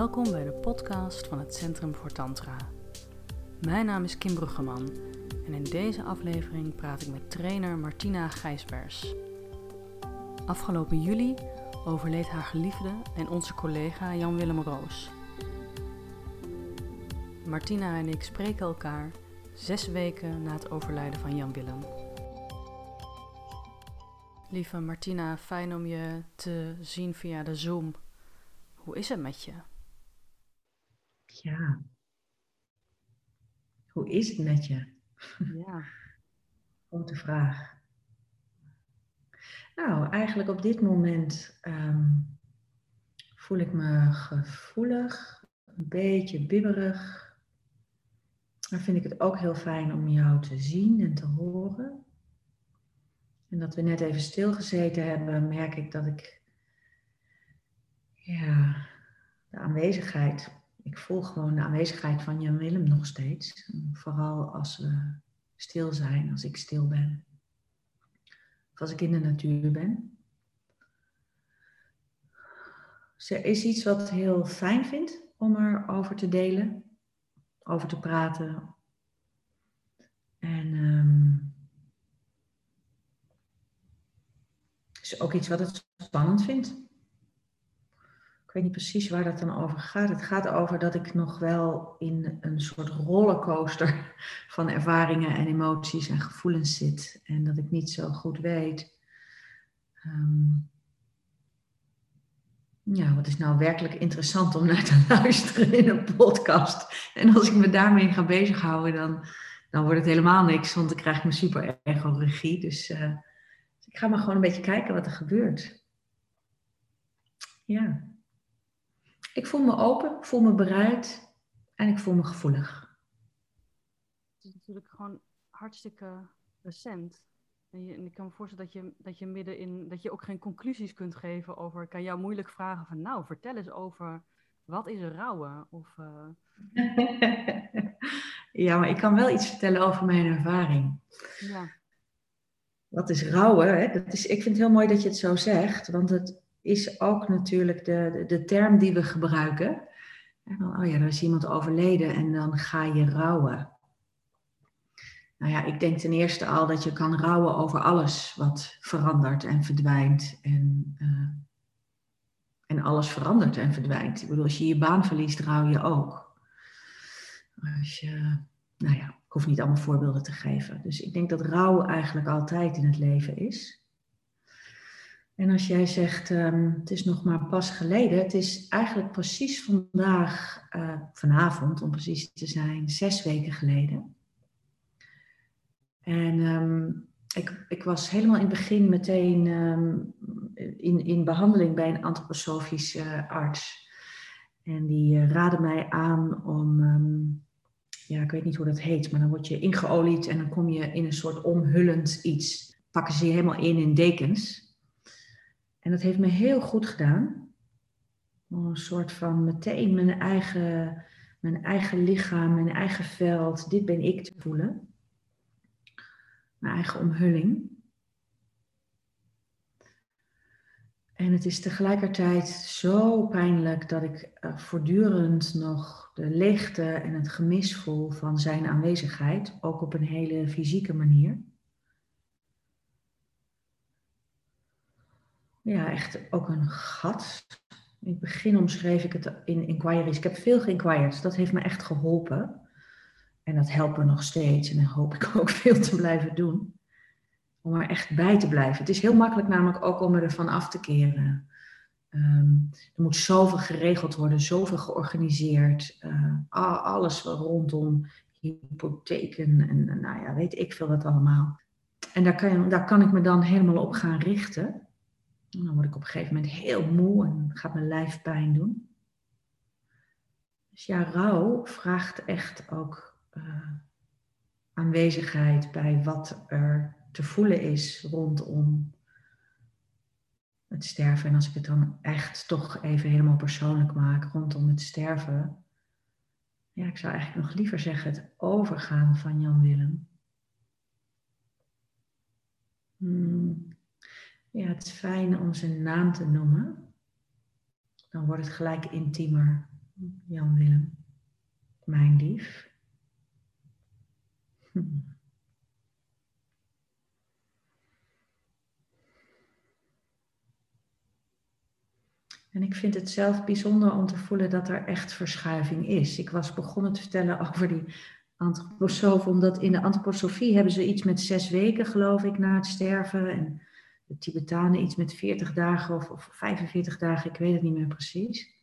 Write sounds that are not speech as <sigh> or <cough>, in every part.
Welkom bij de podcast van het Centrum voor Tantra. Mijn naam is Kim Bruggeman en in deze aflevering praat ik met trainer Martina Gijsbers. Afgelopen juli overleed haar geliefde en onze collega Jan-Willem Roos. Martina en ik spreken elkaar zes weken na het overlijden van Jan-Willem. Lieve Martina, fijn om je te zien via de Zoom. Hoe is het met je? Ja. Hoe is het met je? Ja. Grote vraag. Nou, eigenlijk op dit moment ehm, voel ik me gevoelig, een beetje bibberig. Maar vind ik het ook heel fijn om jou te zien en te horen. En dat we net even stilgezeten hebben, merk ik dat ik ja, de aanwezigheid ik voel gewoon de aanwezigheid van Jan Willem nog steeds. Vooral als we stil zijn, als ik stil ben. Of als ik in de natuur ben. Er is iets wat heel fijn vind om erover te delen, over te praten. En um, is ook iets wat het spannend vindt ik weet niet precies waar dat dan over gaat. Het gaat over dat ik nog wel in een soort rollercoaster <laughs> van ervaringen en emoties en gevoelens zit. En dat ik niet zo goed weet. Um, ja, wat is nou werkelijk interessant om naar te <laughs> luisteren in een podcast? En als ik me daarmee ga bezighouden, dan, dan wordt het helemaal niks, want dan krijg ik mijn super ego-regie. Dus uh, ik ga maar gewoon een beetje kijken wat er gebeurt. Ja. Ik voel me open, ik voel me bereid en ik voel me gevoelig. Het is natuurlijk gewoon hartstikke recent. En, je, en ik kan me voorstellen dat je, dat je midden in, dat je ook geen conclusies kunt geven over, ik kan jou moeilijk vragen van, nou, vertel eens over, wat is er rouwen? Of, uh... <laughs> ja, maar ik kan wel iets vertellen over mijn ervaring. Ja. Wat is rouwen? Hè? Dat is, ik vind het heel mooi dat je het zo zegt, want het, is ook natuurlijk de, de, de term die we gebruiken. oh ja, er is iemand overleden en dan ga je rouwen. Nou ja, ik denk ten eerste al dat je kan rouwen over alles wat verandert en verdwijnt. En, uh, en alles verandert en verdwijnt. Ik bedoel, als je je baan verliest, rouw je ook. Als je, nou ja, ik hoef niet allemaal voorbeelden te geven. Dus ik denk dat rouw eigenlijk altijd in het leven is. En als jij zegt, um, het is nog maar pas geleden, het is eigenlijk precies vandaag, uh, vanavond om precies te zijn, zes weken geleden. En um, ik, ik, was helemaal in het begin meteen um, in, in behandeling bij een antroposofische uh, arts. En die uh, raadde mij aan om, ja, ik weet niet hoe dat heet, maar dan word je ingeolied en dan kom je in een soort omhullend iets. Pakken ze je helemaal in in dekens. En dat heeft me heel goed gedaan. Een soort van meteen mijn eigen, mijn eigen lichaam, mijn eigen veld, dit ben ik te voelen. Mijn eigen omhulling. En het is tegelijkertijd zo pijnlijk dat ik eh, voortdurend nog de leegte en het gemis voel van zijn aanwezigheid, ook op een hele fysieke manier. Ja, echt ook een gat. In het begin omschreef ik het in inquiries. Ik heb veel geïnquired. Dat heeft me echt geholpen. En dat helpt me nog steeds. En dat hoop ik <laughs> ook veel te blijven doen. Om er echt bij te blijven. Het is heel makkelijk namelijk ook om ervan af te keren. Ehm, er moet zoveel geregeld worden, zoveel georganiseerd. Uh, alles rondom hypotheken en nou ja, weet ik veel wat allemaal. En daar kan, daar kan ik me dan helemaal op gaan richten. Dan word ik op een gegeven moment heel moe en gaat mijn lijf pijn doen. Dus ja, rouw vraagt echt ook uh, aanwezigheid bij wat er te voelen is rondom het sterven. En als ik het dan echt toch even helemaal persoonlijk maak rondom het sterven. Ja, ik zou eigenlijk nog liever zeggen het overgaan van Jan Willem. Hmm. Ja, het is fijn om zijn naam te noemen. Dan wordt het gelijk intiemer. Jan Willem, mijn lief. En ik vind het zelf bijzonder om te voelen dat er echt verschuiving is. Ik was begonnen te vertellen over die antroposoof, omdat in de antroposofie hebben ze iets met zes weken, geloof ik, na het sterven. En de Tibetanen iets met 40 dagen of, of 45 dagen, ik weet het niet meer precies.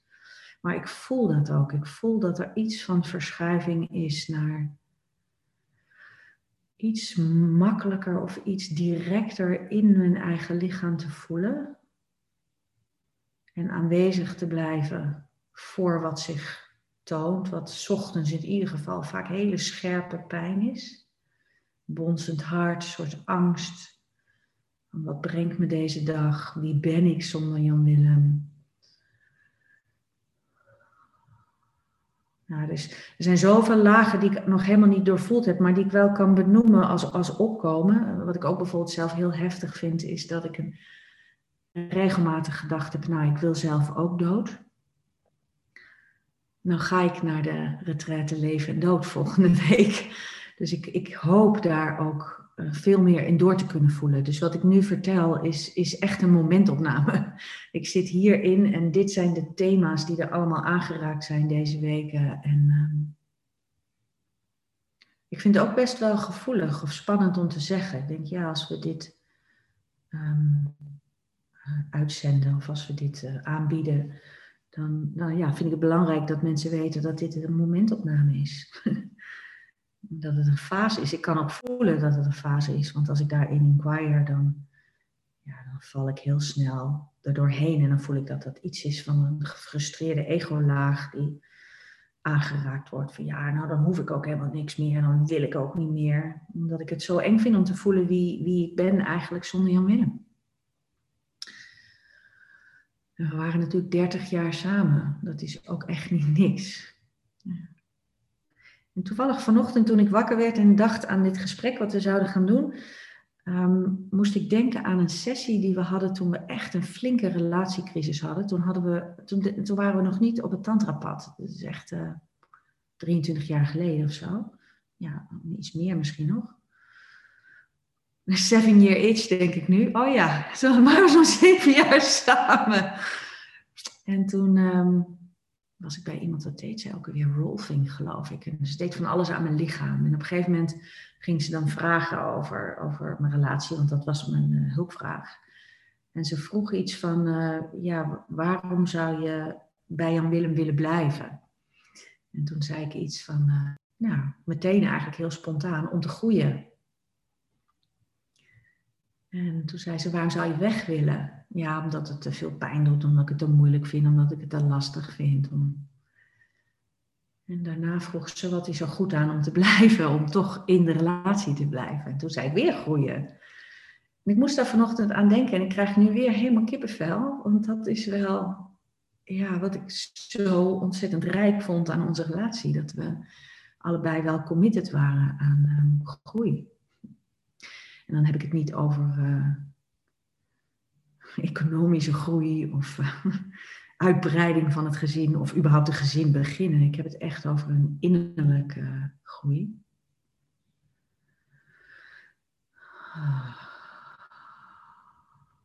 Maar ik voel dat ook. Ik voel dat er iets van verschuiving is naar iets makkelijker of iets directer in mijn eigen lichaam te voelen. En aanwezig te blijven voor wat zich toont, wat ochtends in ieder geval vaak hele scherpe pijn is. Bonsend hart, een soort angst. Wat brengt me deze dag? Wie ben ik zonder Jan Willem? Nou, dus er zijn zoveel lagen die ik nog helemaal niet doorvoeld heb, maar die ik wel kan benoemen als, als opkomen. Wat ik ook bijvoorbeeld zelf heel heftig vind, is dat ik een, regelmatig gedacht heb, nou, ik wil zelf ook dood. Dan ga ik naar de retraite leven en dood volgende <laughs> week. Dus ik, ik hoop daar ook veel meer in door te kunnen voelen. Dus wat ik nu vertel is, is echt een momentopname. <laughs> Ik zit hierin en dit zijn de thema's die er allemaal aangeraakt zijn deze weken. En ehm, ik vind het ook best wel gevoelig of spannend om te zeggen. Ik denk, ja, als we dit ehm, uitzenden of als we dit uh, aanbieden, dan ja, vind ik het belangrijk dat mensen weten dat dit een momentopname is. <laughs> dat het een fase is. Ik kan ook voelen dat het een fase is, want als ik daarin inquire, dan, ja, dan val ik heel snel er doorheen en dan voel ik dat dat iets is van een gefrustreerde ego-laag die aangeraakt wordt. Van ja, nou dan hoef ik ook helemaal niks meer, dan wil ik ook niet meer. Omdat ik het zo eng vind om te voelen wie, wie ik ben eigenlijk zonder Jan Willem. we waren natuurlijk 30 jaar samen. Dat is ook echt niet niks. En toevallig vanochtend toen ik wakker werd en dacht aan dit gesprek wat we zouden gaan doen, ehm, moest ik denken aan een sessie die we hadden toen we echt een flinke relatiecrisis hadden. Toen, hadden we, toen, toen waren we nog niet op het tantrapad. Dat is echt uh, eh, 23 jaar geleden of zo. Ja, iets meer misschien nog. Seven year age denk ik nu. Oh ja, <laughs> zo waren we zo'n zeven jaar samen. En toen... Ehm, was ik bij iemand dat deed ze elke weer rolfing, geloof ik. En ze deed van alles aan mijn lichaam. En op een gegeven moment ging ze dan vragen over, over mijn relatie, want dat was mijn uh, hulpvraag. En ze vroeg iets van, uh, ja, waarom zou je bij Jan Willem willen blijven? En toen zei ik iets van, uh, nou, meteen eigenlijk heel spontaan, om te groeien. En toen zei ze, waarom zou je weg willen? Ja, omdat het te veel pijn doet, omdat ik het te moeilijk vind, omdat ik het te lastig vind. Om... En daarna vroeg ze, wat is er goed aan om te <laughs> blijven, om toch in de relatie te blijven? En toen zei ik, weer groeien. En ik moest daar vanochtend aan denken en ik krijg nu weer helemaal kippenvel, want dat is wel ja, wat ik zo ontzettend rijk vond aan onze relatie. Dat we allebei wel committed waren aan um, groei. En dan heb ik het niet over uh, <laughs> economische groei of uh, <laughs> uitbreiding van het gezin of überhaupt een gezin beginnen. Ik heb het echt over een innerlijke groei.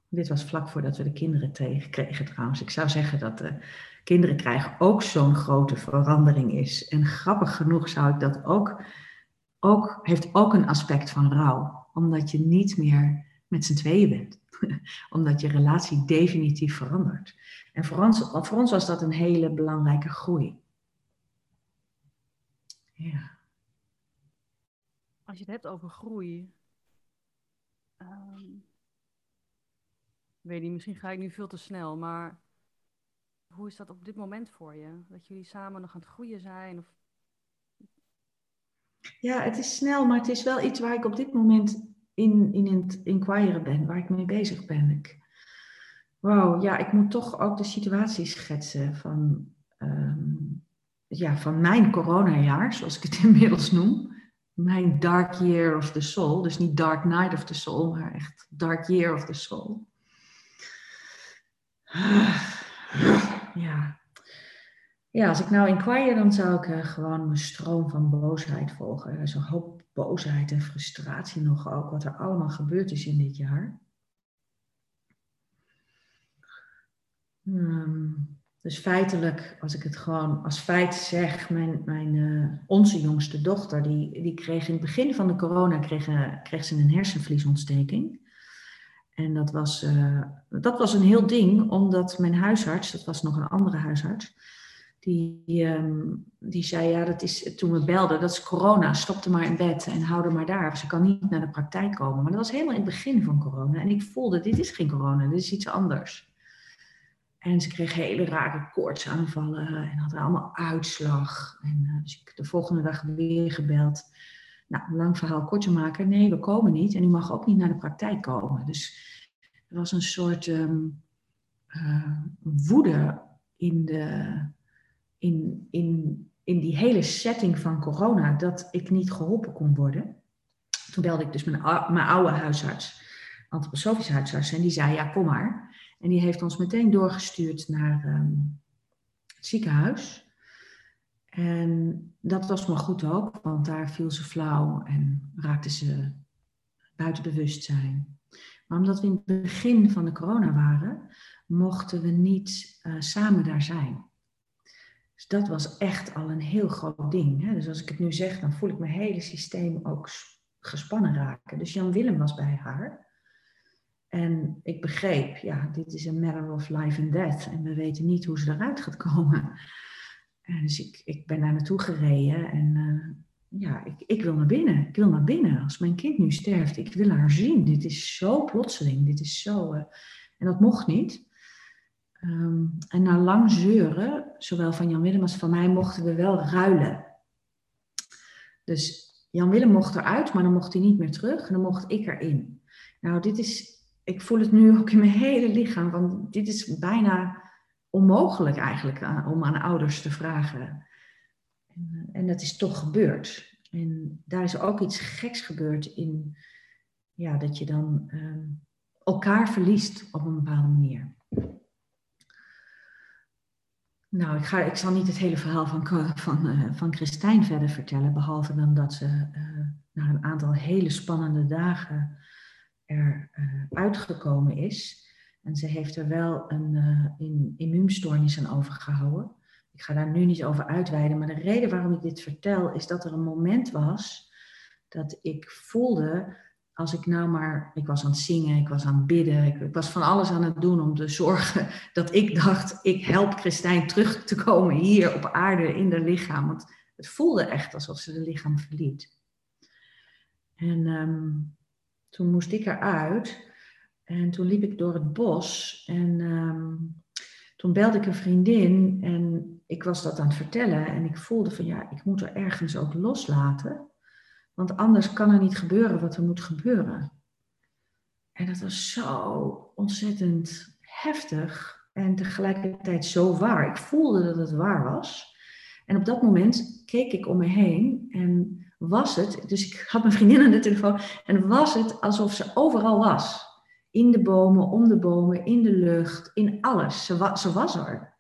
Dit was vlak voordat we de kinderen kregen trouwens. Ik zou zeggen dat de kinderen krijgen ook zo'n grote verandering is. En grappig genoeg zou ik dat ook, ook heeft ook een aspect van rouw omdat je niet meer met z'n tweeën bent. <laughs> omdat je relatie definitief verandert. En voor ons, voor ons was dat een hele belangrijke groei. Ja. Als je het hebt over groei. Um, weet niet, misschien ga ik nu veel te snel, maar hoe is dat op dit moment voor je? Dat jullie samen nog aan het groeien zijn? Of ja, het is snel, maar het is wel iets waar ik op dit moment in, in het inquiren ben, waar ik mee bezig ben. Ik, wauw, ja, ik moet toch ook de situatie schetsen van, um, ja, van mijn coronajaar, zoals ik het <laughs> inmiddels noem. Mijn dark year of the soul. Dus niet dark night of the soul, maar echt dark year of the soul. Ja, Ja, als ik nou inquire, dan zou ik uh, gewoon mijn stroom van boosheid volgen. Er een hoop boosheid en frustratie nog ook, wat er allemaal gebeurd is in dit jaar. Um, dus feitelijk, als ik het gewoon als feit zeg, mijn, mijn, uh, onze jongste dochter, die, die kreeg in het begin van de corona kreeg, kreeg ze een hersenvliesontsteking. En dat was, uh, dat was een heel ding, omdat mijn huisarts, dat was nog een andere huisarts, die, um, die zei, ja, dat is, toen we belden, dat is corona, stop er maar in bed en hou er maar daar. Ze kan niet naar de praktijk komen. Maar dat was helemaal in het begin van corona. En ik voelde, dit is geen corona, dit is iets anders. En ze kreeg hele rare koortsaanvallen en had allemaal uitslag. En uh, dus ik de volgende dag weer gebeld. Nou, lang verhaal kort te maken. Nee, we komen niet en u mag ook niet naar de praktijk komen. Dus er was een soort um, uh, woede in, de, in, in, die hele setting van corona dat ik niet geholpen kon worden. Toen belde ik dus mijn, mijn oude huisarts, antroposofische huisarts, en die zei, ja, kom maar. En die heeft ons meteen doorgestuurd naar um, het ziekenhuis. En dat was maar goed ook, want daar viel ze flauw en raakte ze buiten bewustzijn. Maar omdat we in het begin van de corona waren, mochten we niet uh, samen daar zijn. Dus dat was echt al een heel groot ding. Hè? Dus als ik het nu zeg, dan voel ik mijn hele systeem ook gespannen raken. Dus Jan Willem was bij haar. En ik begreep, ja, dit is een matter of life and death. En we weten niet hoe ze eruit gaat komen. En dus ik, ik ben daar naartoe gereden en uh, ja, ik, ik wil naar binnen. Ik wil naar binnen. Als mijn kind nu sterft, ik wil haar zien. Dit is zo plotseling. Dit is zo. Uh, en dat mocht niet. Um, en na lang zeuren, zowel van Jan Willem als van mij, mochten we wel ruilen. Dus Jan Willem mocht eruit, maar dan mocht hij niet meer terug. En dan mocht ik erin. Nou, dit is ik voel het nu ook in mijn hele lichaam, want dit is bijna onmogelijk eigenlijk om aan ouders te vragen. En, en dat is toch gebeurd. En daar is ook iets geks gebeurd in, ja, dat je dan uh, elkaar verliest op een bepaalde manier. Nou, ik, ga, ik zal niet het hele verhaal van, van, uh, van Christijn verder vertellen, behalve dan dat ze uh, na een aantal hele spannende dagen er uh, uitgekomen is. En ze heeft er wel een uh, immuunstoornis aan overgehouden. Ik ga daar nu niet over uitweiden, maar de reden waarom ik dit vertel is dat er een moment was dat ik voelde, als ik nou maar, ik was aan het zingen, ik was aan het bidden, ik, was van alles aan het doen om te zorgen <laughs> dat ik dacht, ik help Christijn terug te komen hier op aarde in haar lichaam. Want het voelde echt alsof ze de lichaam verliet. En um, toen moest ik eruit. En toen liep ik door het bos. En um, toen belde ik een vriendin. En ik was dat aan het vertellen. En ik voelde van ja, ik moet er ergens ook loslaten. Want anders kan er niet gebeuren wat er moet gebeuren. En dat was zo ontzettend heftig. En tegelijkertijd zo waar. Ik voelde dat het waar was. En op dat moment keek ik om me heen en was het, dus ik had mijn vriendin aan de telefoon, en was het alsof ze overal was. In de bomen, om de bomen, in de lucht, in alles. Ze, wa ze was er.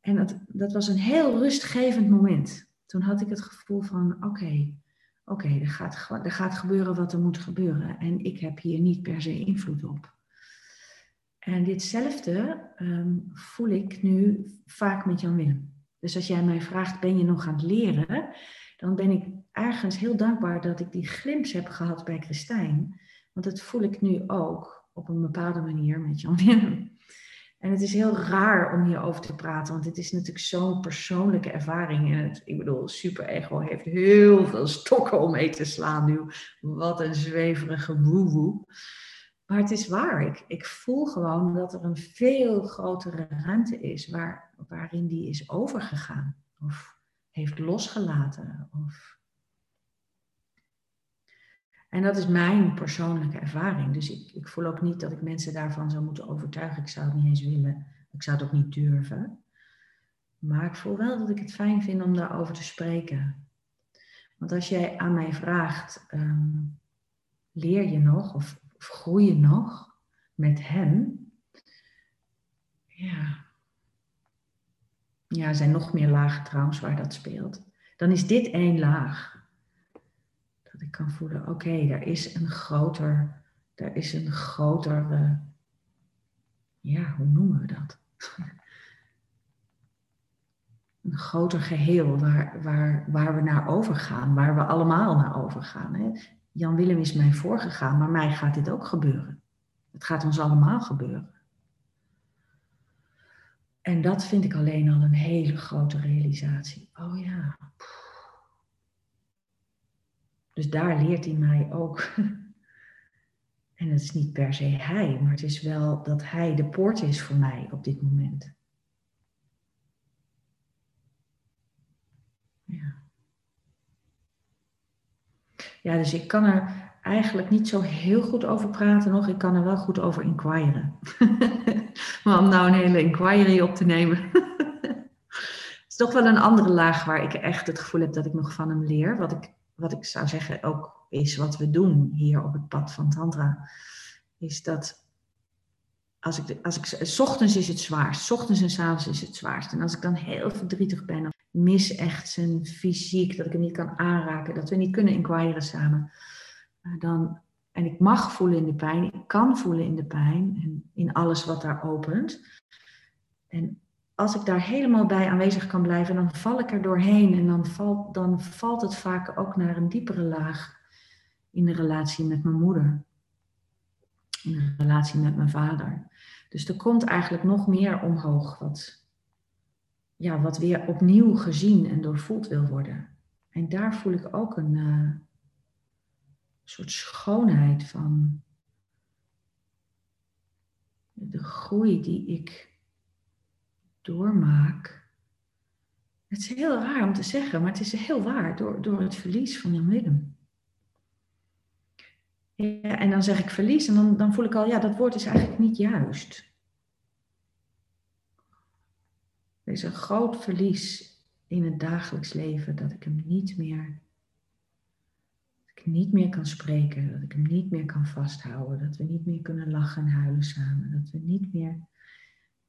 En dat, dat was een heel rustgevend moment. Toen had ik het gevoel van, oké, oké, er, gaat, er gaat gebeuren wat er moet gebeuren. En ik heb hier niet per se invloed op. En ditzelfde um, voel ik nu vaak met Jan Willem. Dus als jij mij vraagt, ben je nog aan het leren? Dan ben ik ergens heel dankbaar dat ik die glimp heb gehad bij Christijn. Want dat voel ik nu ook op een bepaalde manier met Jan Willem. En het is heel raar om hierover te praten, want het is natuurlijk zo'n persoonlijke ervaring. En het, ik bedoel, super ego heeft heel veel stokken om mee te slaan nu. Wat een zweverige boewoe. Maar het is waar. Ik, ik voel gewoon dat er een veel grotere ruimte is waar, waarin die is overgegaan. Of heeft losgelaten. Of en dat is mijn persoonlijke ervaring. Dus ik, ik voel ook niet dat ik mensen daarvan zou moeten overtuigen. Ik zou het niet eens willen. Ik zou het ook niet durven. Maar ik voel wel dat ik het fijn vind om daarover te spreken. Want als jij aan mij vraagt, um, leer je nog of, of groei je nog met hem? Ja. ja, er zijn nog meer lagen trouwens waar dat speelt. Dan is dit één laag. Ik kan voelen, oké, okay, er is een groter, er is een groter, ja, hoe noemen we dat? <laughs> een groter geheel waar, waar, waar we naar overgaan, waar we allemaal naar overgaan. Jan Willem is mij voorgegaan, maar mij gaat dit ook gebeuren. Het gaat ons allemaal gebeuren. En dat vind ik alleen al een hele grote realisatie. Oh ja. Dus daar leert hij mij ook. <laughs> En het is niet per se hij, maar het is wel dat hij de poort is voor mij op dit moment. Ja. Ja, dus ik kan er eigenlijk niet zo heel goed over praten nog. Ik kan er wel goed over inquiren. <laughs> maar om nou een hele inquiry op te nemen. <laughs> het is toch wel een andere laag waar ik echt het gevoel heb dat ik nog van hem leer. Wat ik, wat ik zou zeggen ook is wat we doen hier op het pad van Tantra. Is dat als ik, als ik, s ochtends is het zwaarst, s ochtends en s avonds is het zwaarst. En als ik dan heel verdrietig ben, of mis echt zijn fysiek, dat ik hem niet kan aanraken, dat we niet kunnen inquiren samen, dan, en ik mag voelen in de pijn, ik kan voelen in de pijn en in alles wat daar opent. En als ik daar helemaal bij aanwezig kan blijven, dan val ik er doorheen en dan valt, dan valt het vaak ook naar een diepere laag in de relatie met mijn moeder, in de relatie met mijn vader. Dus er komt eigenlijk nog meer omhoog wat, ja, wat weer opnieuw gezien en doorvoeld wil worden. En daar voel ik ook een, uh, soort schoonheid van de groei die ik doormaak. Het is heel raar om te zeggen, maar het is heel waar door, door het verlies van Jan Willem. Ja, en dan zeg ik verlies en dan, dan voel ik al, ja, dat woord is eigenlijk niet juist. Er is een groot verlies in het dagelijks leven dat ik hem niet meer niet meer kan spreken, dat ik hem niet meer kan vasthouden, dat we niet meer kunnen lachen en huilen samen, dat we niet meer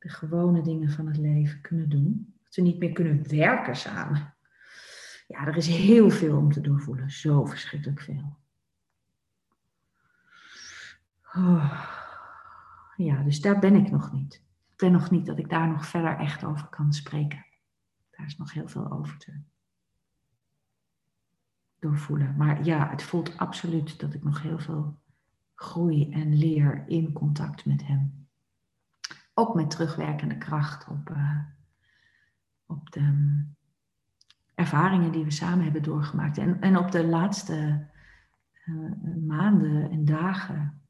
de gewone dingen van het leven kunnen doen, dat we niet meer kunnen werken samen. Ja, er is heel veel om te doorvoelen, zo verschrikkelijk veel. Oh. Ja, dus daar ben ik nog niet. Ik ben nog niet dat ik daar nog verder echt over kan spreken. Daar is nog heel veel over te doorvoelen. Maar ja, het voelt absoluut dat ik nog heel veel groei en leer in contact met hem. Ook met terugwerkende kracht op, uh, op de mm, ervaringen die we samen hebben doorgemaakt. En, en op de laatste uh, maanden en dagen,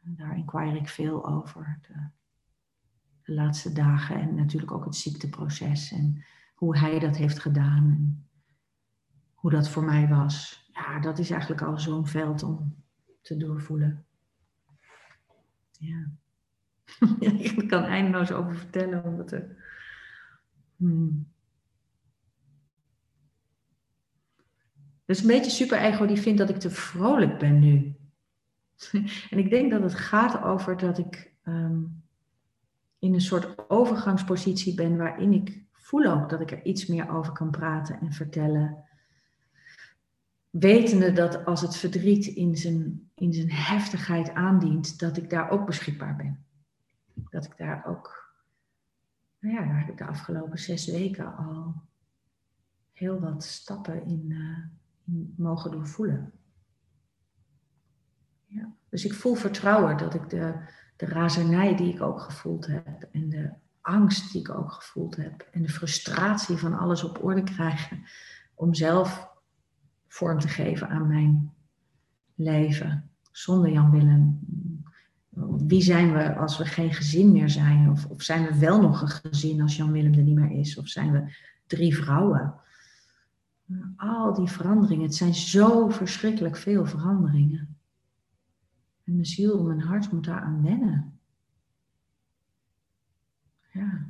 daar inquire ik veel over. De, de, laatste dagen en natuurlijk ook het ziekteproces en hoe hij dat heeft gedaan. En, hoe dat voor mij was. Ja, dat is eigenlijk al zo'n veld om te doorvoelen. Ja. <laughs> ik kan eindeloos over vertellen, omdat er. Hmm. Dus een beetje super-ego die vindt dat ik te vrolijk ben nu. <laughs> en ik denk dat het gaat over dat ik ehm, in een soort overgangspositie ben waarin ik voel ook dat ik er iets meer over kan praten en vertellen wetende dat als het verdriet in zijn, in zijn heftigheid aandient, dat ik daar ook beschikbaar ben. Dat ik daar ook, nou ja, ik de afgelopen zes weken al heel wat stappen in, uh, in mogen doorvoelen. Ja. Dus ik voel vertrouwen dat ik de, de razernij die ik ook gevoeld heb en de angst die ik ook gevoeld heb en de frustratie van alles op orde krijgen om zelf vorm te geven aan mijn leven zonder Jan Willem. Wie zijn we als we geen gezin meer zijn? Of, of zijn we wel nog een gezin als Jan Willem er niet meer is? Of zijn we drie vrouwen? Al die veranderingen, het zijn zo verschrikkelijk veel veranderingen. En mijn ziel, mijn hart moet daar aan wennen. Ja.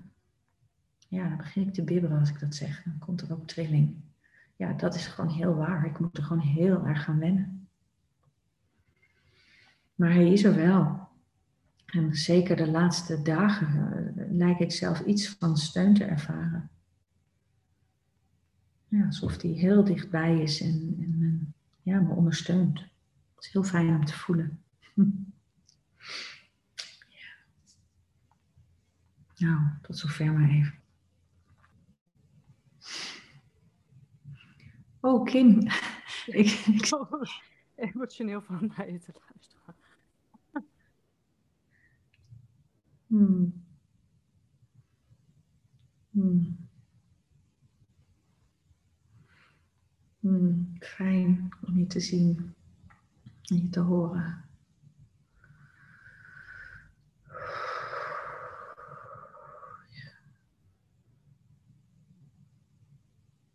ja, dan begin ik te bibberen als ik dat zeg. Dan komt er ook trilling ja, dat is gewoon heel waar. Ik moet er gewoon heel erg gaan wennen. Maar hij is er wel. En zeker de laatste dagen uh, lijkt ik zelf iets van steun te ervaren. ja, alsof die heel dichtbij is en, en ja, me ondersteunt. Het is heel fijn om te voelen. <laughs> Nou, tot zover maar even. Oh, Kim. <laughs> ik, ik... <laughs> emotioneel van mij te luisteren. Hmm. Hmm. Hmm. Fijn om je te zien en je te horen.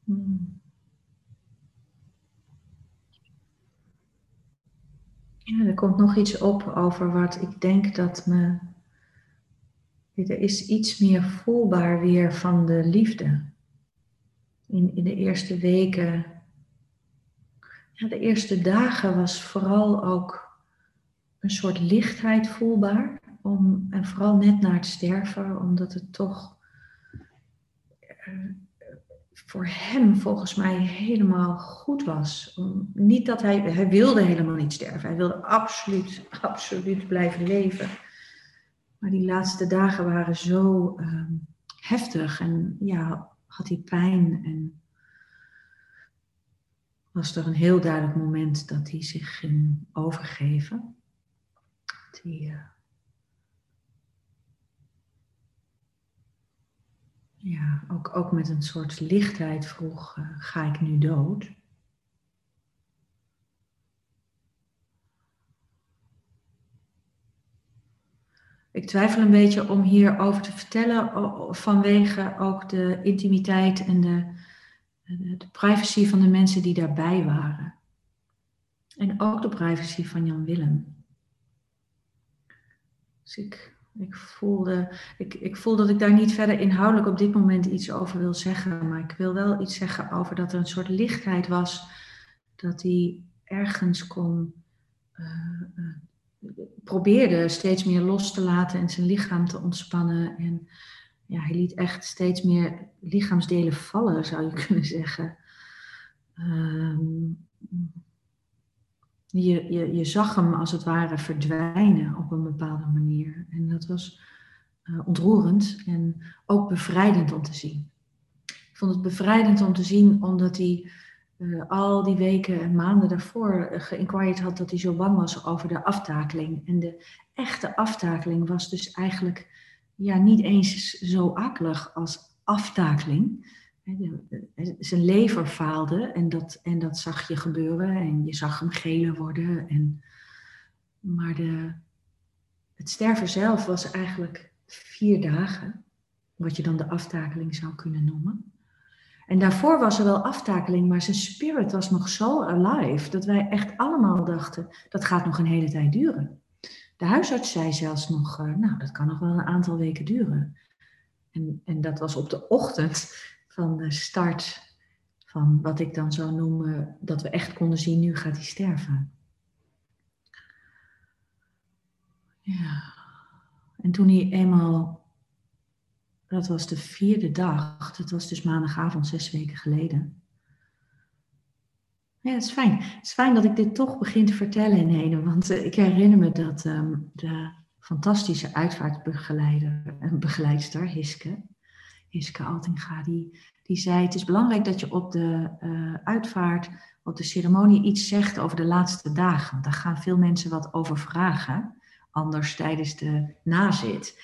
Hmm. Ja, er komt nog iets op over wat ik denk dat me. Er is iets meer voelbaar weer van de liefde. In, de eerste weken. Ja, de eerste dagen was vooral ook een soort lichtheid voelbaar. Om, en vooral net na het sterven, omdat het toch eh, voor hem volgens mij helemaal goed was. Niet dat hij, hij wilde helemaal niet sterven. Hij wilde absoluut, absoluut blijven leven. Maar die laatste dagen waren zo ehm, heftig en ja, had hij pijn en was er een heel duidelijk moment dat hij zich ging overgeven. Die, uh, ja, ook, ook met een soort lichtheid vroeg, uh, ga ik nu dood? Ik twijfel een beetje om hierover te vertellen vanwege ook de intimiteit en de, de privacy van de mensen die daarbij waren. En ook de privacy van Jan Willem. Dus ik ik voelde, ik, ik voel dat ik daar niet verder inhoudelijk op dit moment iets over wil zeggen. Maar ik wil wel iets zeggen over dat er een soort lichtheid was. Dat hij ergens kon. Uh, probeerde steeds meer los te laten en zijn lichaam te ontspannen. En ja, hij liet echt steeds meer lichaamsdelen vallen, zou je <laughs> kunnen zeggen. Uh, je, je, je zag hem als het ware verdwijnen op een bepaalde manier. En dat was uh, ontroerend en ook bevrijdend om te zien. Ik vond het bevrijdend om te zien omdat hij uh, al die weken en maanden daarvoor uh, geïnquired had dat hij zo bang was over de aftakeling. En de echte aftakeling was dus eigenlijk ja, niet eens zo akelig als aftakeling zijn lever faalde en dat, en dat zag je gebeuren en je zag hem geler worden. En, maar de, het sterven zelf was eigenlijk vier dagen, wat je dan de aftakeling zou kunnen noemen. En daarvoor was er wel aftakeling, maar zijn spirit was nog zo alive dat wij echt allemaal dachten, dat gaat nog een hele tijd duren. De huisarts zei zelfs nog, eh, nou dat kan nog wel een aantal weken duren. En, en dat was op de ochtend van de start van wat ik dan zou noemen, dat we echt konden zien, nu gaat hij sterven. Ja. En toen hij eenmaal, dat was de vierde dag, dat was dus maandagavond, zes weken geleden. Ja, het is fijn. Het is fijn dat ik dit toch begin te vertellen in ene, want uh, ik herinner me dat um, de fantastische uitvaartbegeleider en begeleidster, Hiske, Hiske Altinga, die, die zei: Het is belangrijk dat je op de uh, uitvaart, op de ceremonie iets zegt over de laatste dagen. Want daar gaan veel mensen wat over vragen, anders tijdens de nazit.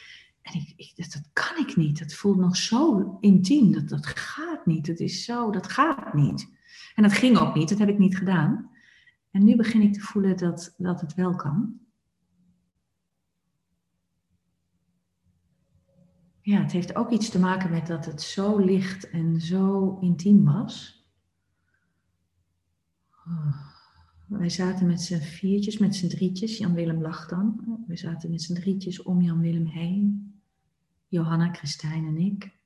En ik, ik, dat, kan ik niet. Dat voelt nog zo intiem. Dat, dat gaat niet. Dat is zo, dat gaat niet. En dat ging ook niet. Dat heb ik niet gedaan. En nu begin ik te voelen dat, dat het wel kan. ja, het heeft ook iets te maken met dat het zo licht en zo intiem was. Oh, wij zaten met z'n viertjes, met z'n drietjes. Jan-Willem lag dan. We zaten met z'n drietjes om Jan-Willem heen. Johanna, Christijn en ik.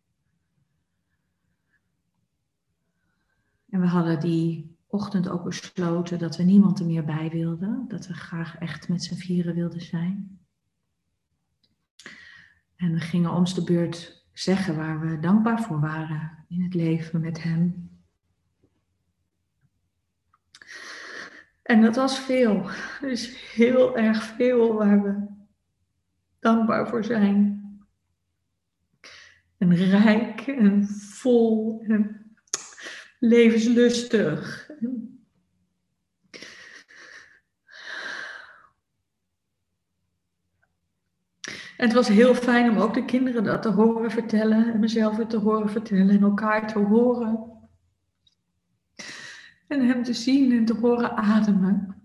En we hadden die ochtend ook besloten dat we niemand er meer bij wilden. Dat we graag echt met z'n vieren wilden zijn. En we gingen ons de beurt zeggen waar we dankbaar voor waren in het leven met hem. En dat was veel. Dus heel erg veel waar we dankbaar voor zijn. En rijk en vol en levenslustig. En het was heel fijn om ook de kinderen dat te horen vertellen en mezelf het te horen vertellen en elkaar te horen. En hem te zien en te horen ademen.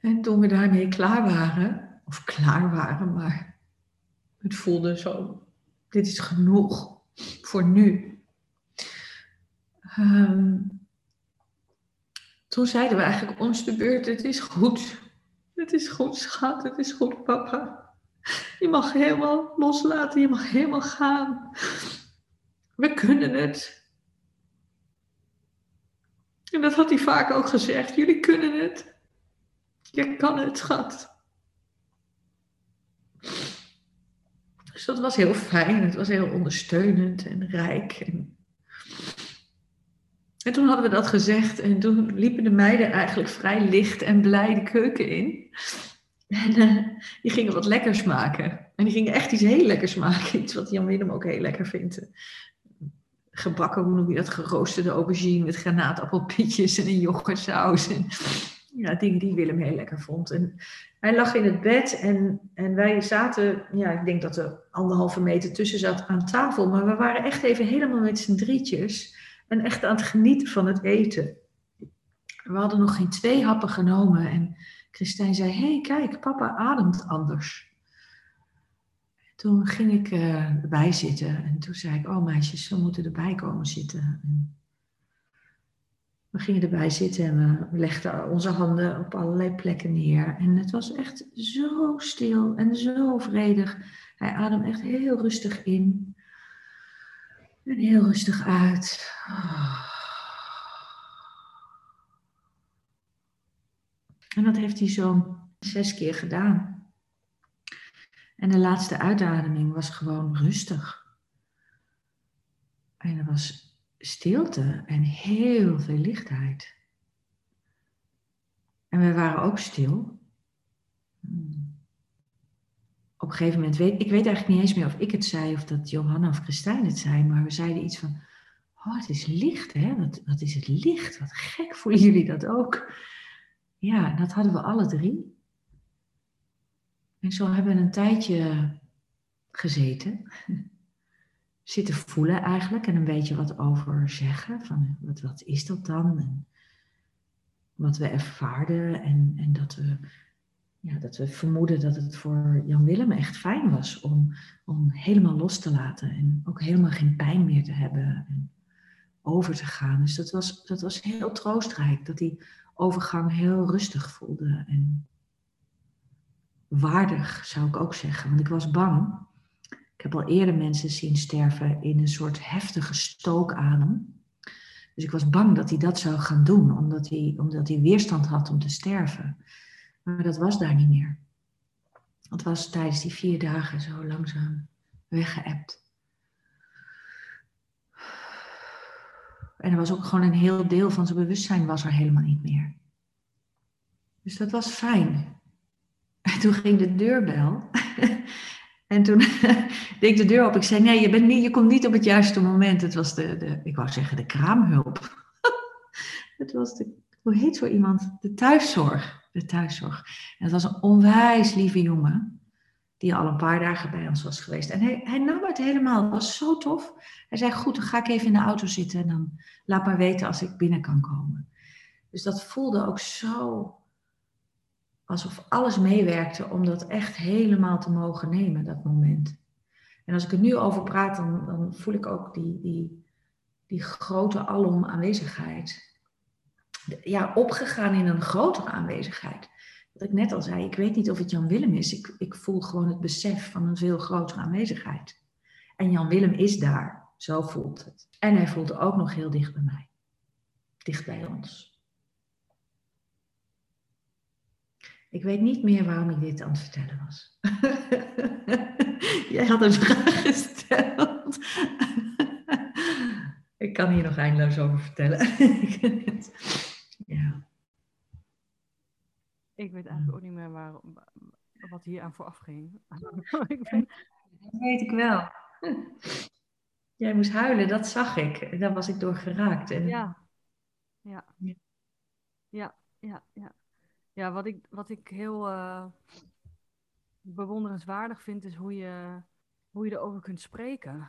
En toen we daarmee klaar waren, of klaar waren, maar het voelde zo, dit is genoeg voor nu. Ehm, toen zeiden we eigenlijk ons de beurt, het is goed. Het is goed, schat. Het is goed, papa. Je mag helemaal loslaten. Je mag helemaal gaan. We kunnen het. En dat had hij vaak ook gezegd. Jullie kunnen het. Je kan het, schat. Dus dat was heel fijn. Het was heel ondersteunend en rijk. En, en toen hadden we dat gezegd. En toen liepen de meiden eigenlijk vrij licht en blij de keuken in. En uh, die gingen wat lekkers maken. En die gingen echt iets heel lekkers maken. Iets wat Jan Willem ook heel lekker vindt. Gebakken, hoe noem je dat? Geroosterde aubergine met granaatappelpietjes en een yoghurtsaus. En ja, dingen die Willem heel lekker vond. En hij lag in het bed en, en wij zaten, ja, ik denk dat er anderhalve meter tussen zat aan tafel. Maar we waren echt even helemaal met z'n drietjes. En echt aan het genieten van het eten. We hadden nog geen twee happen genomen. En Christijn zei, hé hey, kijk, papa ademt anders. Toen ging ik uh, erbij zitten en toen zei ik, oh meisjes, we moeten erbij komen zitten. En we gingen erbij zitten en we legden onze handen op allerlei plekken neer. En het was echt zo stil en zo vredig. Hij ademde echt heel rustig in en heel rustig uit. En dat heeft hij zo'n zes keer gedaan. En de laatste uitademing was gewoon rustig. En er was stilte en heel veel lichtheid. En we waren ook stil. Op een gegeven moment weet ik weet eigenlijk niet eens meer of ik het zei of dat Johanna of Christijn het zei, maar we zeiden iets van: Oh, het is licht, hè? Wat, wat is het licht? Wat gek, voelen jullie dat ook? Ja, dat hadden we alle drie. En zo hebben we een tijdje gezeten, zitten voelen eigenlijk en een beetje wat over zeggen. Van wat, wat is dat dan? Wat we ervaarden en, en dat, we, ja, dat we vermoeden dat het voor Jan Willem echt fijn was om, om helemaal los te laten en ook helemaal geen pijn meer te hebben en over te gaan. Dus dat was, dat was heel troostrijk dat hij overgang heel rustig voelde en waardig, zou ik ook zeggen. Want ik was bang. Ik heb al eerder mensen zien sterven in een soort heftige stookadem. Dus ik was bang dat hij dat zou gaan doen, omdat hij, omdat hij weerstand had om te sterven. Maar dat was daar niet meer. Het was tijdens die vier dagen zo langzaam weggeëpt. En er was ook gewoon een heel deel van zijn bewustzijn was er helemaal niet meer. Dus dat was fijn. En <laughs> toen ging de deurbel. <laughs> en toen <laughs> deed ik de deur op. Ik zei, nee, je, bent niet, je komt niet op het juiste moment. Het was de, de ik wou zeggen, de kraamhulp. <laughs> het was de, hoe heet zo iemand? De thuiszorg. De thuiszorg. En het was een onwijs lieve jongen die al een paar dagen bij ons was geweest. En hij, hij nam het helemaal, het was zo tof. Hij zei, goed, dan ga ik even in de auto zitten en dan laat maar weten als ik binnen kan komen. Dus dat voelde ook zo alsof alles meewerkte om dat echt helemaal te mogen nemen, dat moment. En als ik er nu over praat, dan, dan voel ik ook die, die, die grote alom aanwezigheid. Ja, opgegaan in een grotere aanwezigheid wat ik net al zei, ik weet niet of het Jan Willem is. Ik, ik voel gewoon het besef van een veel grotere aanwezigheid. En Jan Willem is daar. Zo voelt het. En hij voelt ook nog heel dicht bij mij. Dicht bij ons. Ik weet niet meer waarom ik dit aan het vertellen was. <laughs> Jij had een vraag gesteld. <laughs> ik kan hier nog eindeloos over vertellen. <laughs> ja. Ik weet eigenlijk ook niet meer waar, wat hier aan vooraf ging. ik ben... Dat weet ik wel. Jij moest huilen, dat zag ik. Daar was ik door geraakt. En... Ja. Ja. Ja, ja, ja. Ja, wat ik, wat ik heel uh, bewonderenswaardig vind, is hoe je, hoe je erover kunt spreken.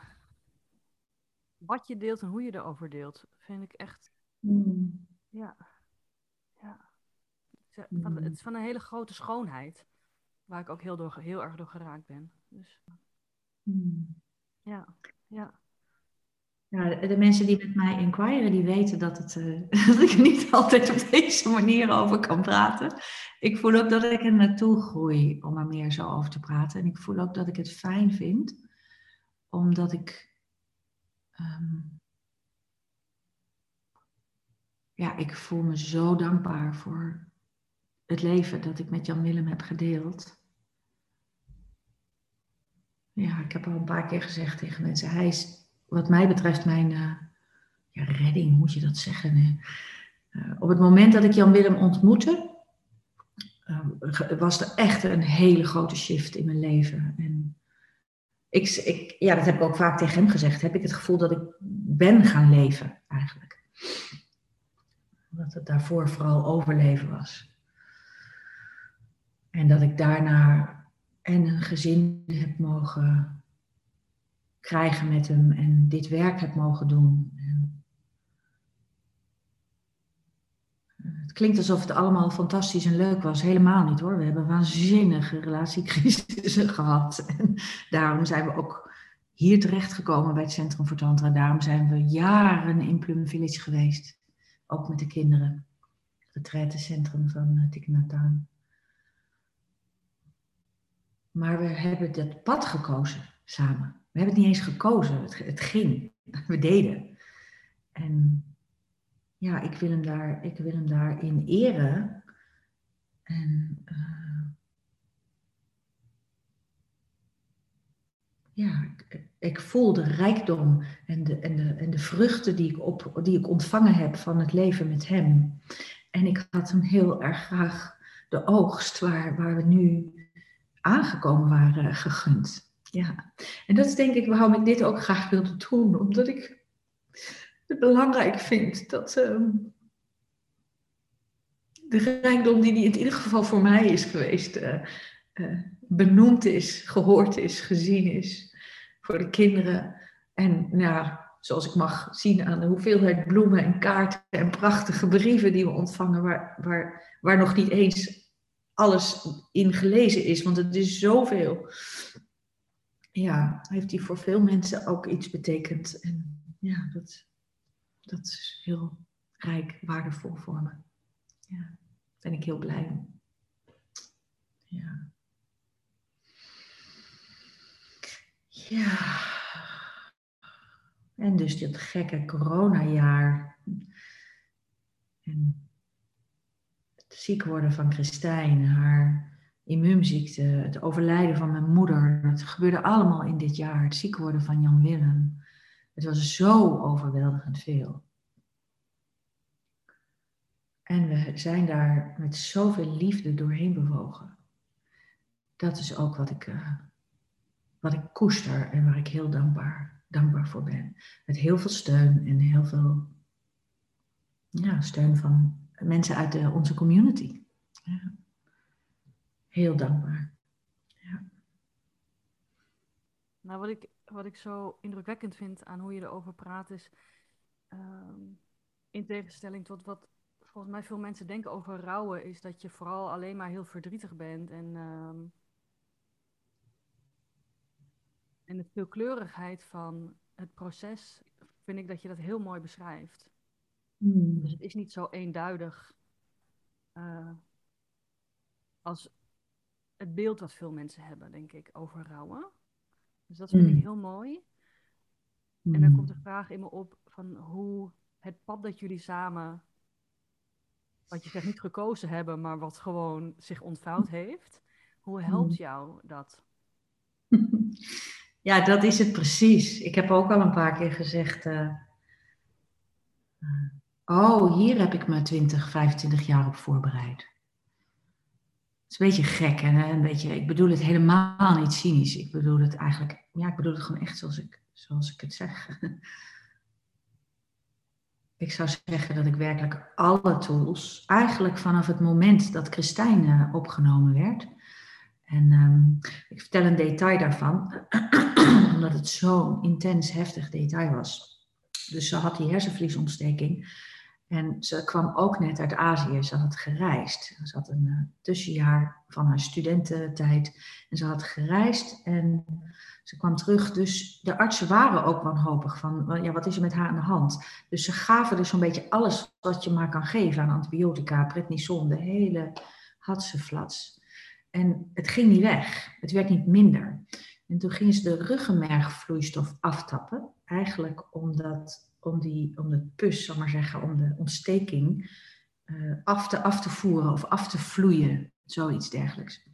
Wat je deelt en hoe je erover deelt, vind ik echt. Mm. Ja. Ja. Het is, van, het is van een hele grote schoonheid, waar ik ook heel, door, heel erg door geraakt ben. Dus, mm. Ja, ja. Ja, de mensen die met mij inquiren, die weten dat, het, uh, <laughs> dat ik er niet altijd op deze manier over kan praten. Ik voel ook dat ik er naartoe groei om er meer zo over te praten. En ik voel ook dat ik het fijn vind, omdat ik. Ehm, ja, ik voel me zo dankbaar voor het leven dat ik met Jan Willem heb gedeeld. Ja, ik heb al een paar keer gezegd tegen mensen, hij is wat mij betreft mijn uh, ja, redding, moet je dat zeggen. Uh, op het moment dat ik Jan Willem ontmoette, uh, was er echt een hele grote shift in mijn leven. En ik, ik, ja, dat heb ik ook vaak tegen hem gezegd. Heb ik het gevoel dat ik ben gaan leven eigenlijk. Dat het daarvoor vooral overleven was. En dat ik daarna en een gezin heb mogen krijgen met hem en dit werk heb mogen doen. Het klinkt alsof het allemaal fantastisch en leuk was. Helemaal niet hoor. We hebben waanzinnige relatiecrisissen <laughs> gehad. En daarom zijn we ook hier terechtgekomen bij het Centrum voor Tantra. Daarom zijn we jaren in Plum Village geweest. Ook met de kinderen. Het centrum van uh, Thich Maar we hebben dat pad gekozen samen. We hebben het niet eens gekozen. Het, het ging. <laughs> We deden. En ja, ik wil hem, daar, ik wil hem daarin eren. En uh, ja, ik, ik, voel de rijkdom en de, en, de, en de vruchten die ik, op, die ik ontvangen heb van het leven met hem. En ik had hem heel erg graag de oogst waar, waar we nu aangekomen waren gegund. Ja, en dat is denk ik waarom ik dit ook graag wilde doen. Omdat ik het belangrijk vind dat uh, de rijkdom die, die in ieder geval voor mij is geweest, uh, uh, benoemd is, gehoord is, gezien is voor de kinderen. En nou, zoals ik mag zien aan de hoeveelheid bloemen en kaarten en prachtige brieven die we ontvangen, waar, waar, waar nog niet eens alles in gelezen is, want het is zoveel ja, heeft die voor veel mensen ook iets betekend. En ja, dat, dat is heel rijk, waardevol voor me. Ja, ben ik heel blij om. Ja. Ja. En dus dit gekke coronajaar. En het ziek worden van Christijn, haar immuunziekte, het overlijden van mijn moeder. Het gebeurde allemaal in dit jaar. Het ziek worden van Jan Willem. Het was zo overweldigend veel. En we zijn daar met zoveel liefde doorheen bewogen. Dat is ook wat ik, uh, wat ik koester en waar ik heel dankbaar, dankbaar voor ben. Met heel veel steun en heel veel ja, steun van mensen uit de, onze community. Ja heel dankbaar. Ja. Nou, wat ik, wat ik zo indrukwekkend vind aan hoe je erover praat is, ehm, in tegenstelling tot wat volgens mij veel mensen denken over rouwen, is dat je vooral alleen maar heel verdrietig bent en, ehm, en de veelkleurigheid van het proces vind ik dat je dat heel mooi beschrijft. Hmm. Dus het is niet zo eenduidig uh, als het beeld wat veel mensen hebben, denk ik, over rouwen. Dus dat vind ik mm. heel mooi. En dan komt de vraag in me op van hoe het pad dat jullie samen, wat je zegt niet gekozen hebben, maar wat gewoon zich ontvouwd heeft, hoe helpt mm. jou dat? <laughs> Ja, dat is het precies. Ik heb ook al een paar keer gezegd, uh, oh, hier heb ik me 20, 25 jaar op voorbereid. Is een beetje gek en een beetje, ik bedoel het helemaal niet cynisch. Ik bedoel het eigenlijk, ja, ik bedoel het gewoon echt zoals ik, zoals ik het zeg. <laughs> Ik zou zeggen dat ik werkelijk alle tools, eigenlijk vanaf het moment dat Christijn eh, opgenomen werd. En um, ik vertel een detail daarvan, <clears throat> omdat het zo'n intens heftig detail was. Dus ze had die hersenvliesontsteking. En ze kwam ook net uit Azië. Ze had gereisd. Ze had een uh, tussenjaar van haar studententijd. En ze had gereisd en ze kwam terug. Dus de artsen waren ook wanhopig van, ja, wat is er met haar aan de hand? Dus ze gaven dus zo'n beetje alles wat je maar kan geven aan antibiotica, prednison, de hele flats. En het ging niet weg. Het werd niet minder. En toen gingen ze de ruggenmergvloeistof aftappen. Eigenlijk omdat om, die, om de pus, zal maar zeggen, om de ontsteking uh, af, te, af te voeren of af te vloeien. Zoiets dergelijks.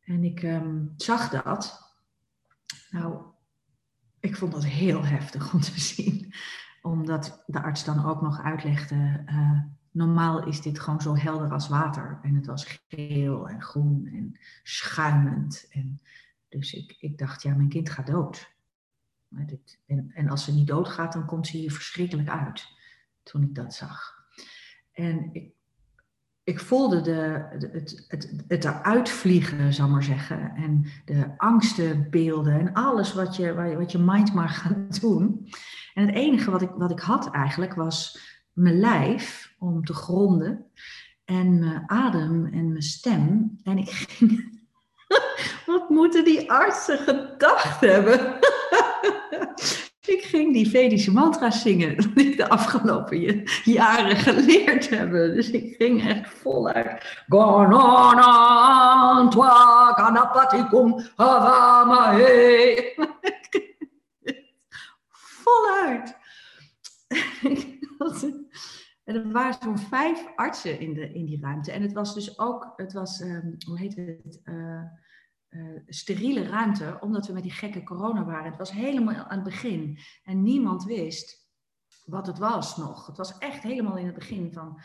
En ik um, zag dat. Nou, ik vond dat heel heftig om te <laughs> zien. Omdat de arts dan ook nog uitlegde, uh, normaal is dit gewoon zo helder als water. En het was geel en groen en schuimend. En dus ik, ik dacht, ja, mijn kind gaat dood. En, als ze niet doodgaat, dan komt ze hier verschrikkelijk uit. Toen ik dat zag. En ik, ik voelde de, het, het, het eruit vliegen, zal maar zeggen. En de angstenbeelden en alles wat je, wat je mind maar gaat doen. En het enige wat ik, wat ik had eigenlijk was mijn lijf om te gronden. En mijn adem en mijn stem. En ik ging. <laughs> Wat moeten die artsen gedacht hebben? <laughs> ik ging die Vedische mantra's zingen die ik de afgelopen jaren geleerd heb. Dus ik ging echt voluit. Gananantwa ganapatikum havamahe. Voluit. <laughs> En er waren zo'n vijf artsen in, de, in die ruimte. En het was dus ook, het was, um, hoe heet het? Uh, uh, steriele ruimte, omdat we met die gekke corona waren. Het was helemaal aan het begin en niemand wist wat het was nog. Het was echt helemaal in het begin van.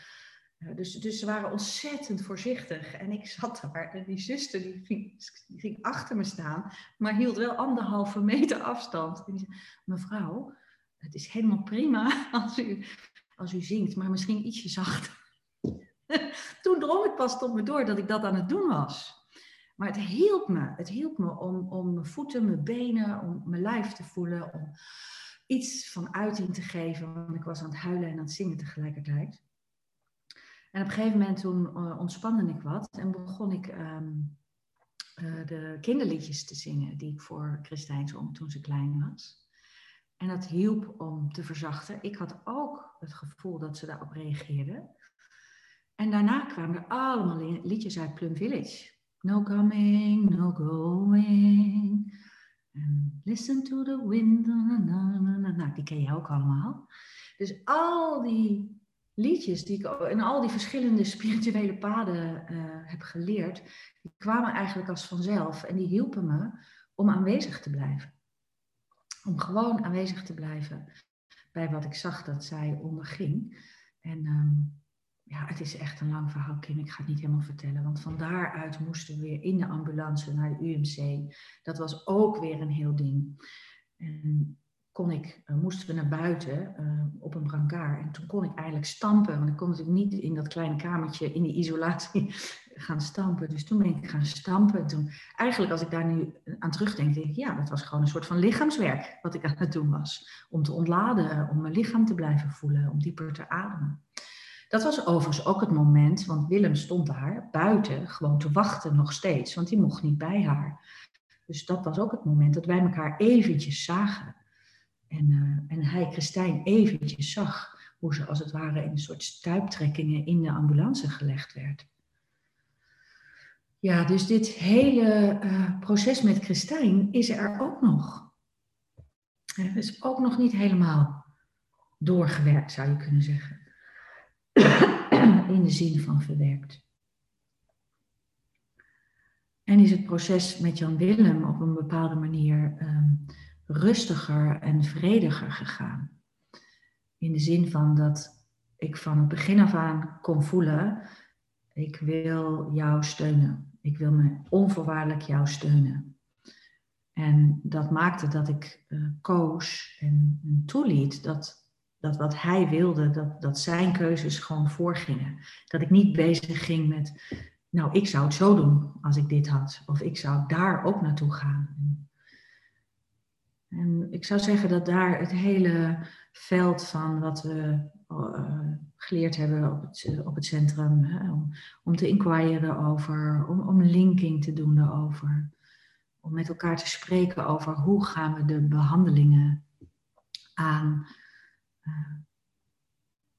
Uh, dus, dus ze waren ontzettend voorzichtig. En ik zat daar en die zuster die ging, die ging achter me staan, maar hield wel anderhalve meter afstand. En die zei, mevrouw, het is helemaal prima <laughs> als u, als u zingt, maar misschien ietsje zachter. <laughs> Toen drong het pas tot me door dat ik dat aan het doen was. Maar het hielp me. Het hielp me om, om mijn voeten, mijn benen, om mijn lijf te voelen. Om iets van uiting te geven. Want ik was aan het huilen en aan het zingen tegelijkertijd. En op een gegeven moment toen uh, ontspande ik wat. En begon ik um, uh, de kinderliedjes te zingen. Die ik voor Christijn zong toen ze klein was. En dat hielp om te verzachten. Ik had ook het gevoel dat ze daarop reageerden. En daarna kwamen er allemaal liedjes uit Plum Village. No coming, no going. And listen to the wind. Na. Die ken je ook allemaal. Dus al die liedjes die ik in al die verschillende spirituele paden uh, heb geleerd, die kwamen eigenlijk als vanzelf en die hielpen me om aanwezig te blijven. Om gewoon aanwezig te blijven bij wat ik zag dat zij onderging. En um, ja, het is echt een lang verhaal, Kim. Ik ga het niet helemaal vertellen. Want van daaruit moesten we weer in de ambulance naar de UMC. Dat was ook weer een heel ding. En kon ik, uh, moesten we naar buiten uh, op een brancard. En toen kon ik eigenlijk stampen. Want ik kon natuurlijk niet in dat kleine kamertje in die isolatie <laughs> gaan stampen. Dus toen ben ik gaan stampen. En toen, eigenlijk als ik daar nu aan terugdenk, denk ik, ja, dat was gewoon een soort van lichaamswerk wat ik aan het doen was. Om te ontladen, om mijn lichaam te blijven voelen, om dieper te ademen. Dat was overigens ook het moment, want Willem stond daar buiten gewoon te wachten nog steeds, want die mocht niet bij haar. Dus dat was ook het moment dat wij elkaar eventjes zagen. En, uh, en hij Christijn eventjes zag hoe ze als het ware in een soort stuiptrekkingen in de ambulance gelegd werd. Ja, dus dit hele uh, proces met Christijn is er ook nog. Het is ook nog niet helemaal doorgewerkt, zou je kunnen zeggen. <clears throat> in de zin van verwerkt. En is het proces met Jan Willem op een bepaalde manier um, rustiger en vrediger gegaan. In de zin van dat ik van het begin af aan kon voelen, Ik wil jou steunen. Ik wil me onvoorwaardelijk jou steunen. En dat maakte dat ik uh, koos en, en toeliet dat, dat wat hij wilde, dat, dat zijn keuzes gewoon voorgingen. Dat ik niet bezig ging met, nou, ik zou het zo doen als ik dit had. Of ik zou daar ook naartoe gaan. En ik zou zeggen dat daar het hele veld van wat we uh, geleerd hebben op het, op het centrum, hè, om, te inquiren over, om, om linking te doen erover, om met elkaar te spreken over hoe gaan we de behandelingen aan,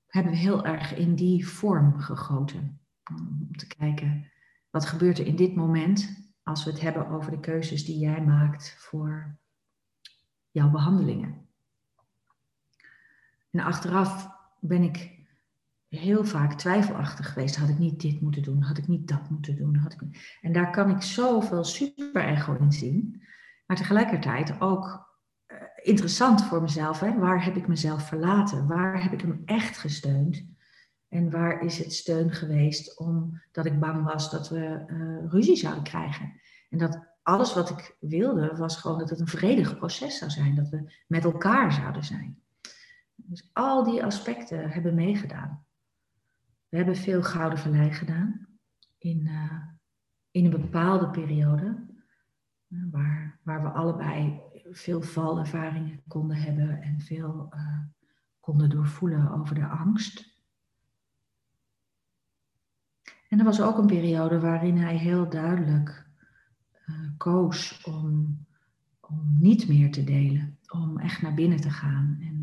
hebben we heel erg in die vorm gegoten. Om te kijken, wat gebeurt er in dit moment als we het hebben over de keuzes die jij maakt voor jouw behandelingen. En achteraf ben ik heel vaak twijfelachtig geweest. Had ik niet dit moeten doen? Had ik niet dat moeten doen? Had ik... En daar kan ik zoveel super-ego in zien. Maar tegelijkertijd ook interessant voor mezelf. Hè? Waar heb ik mezelf verlaten? Waar heb ik hem echt gesteund? En waar is het steun geweest omdat ik bang was dat we uh, ruzie zouden krijgen? En dat alles wat ik wilde was gewoon dat het een vredig proces zou zijn. Dat we met elkaar zouden zijn. Dus al die aspecten hebben meegedaan. We hebben veel gouden vallei gedaan in, uh, in een bepaalde periode, uh, waar, waar we allebei veel valervaringen konden hebben en veel uh, konden doorvoelen over de angst. En er was ook een periode waarin hij heel duidelijk koos om, om niet meer te delen, om echt naar binnen te gaan en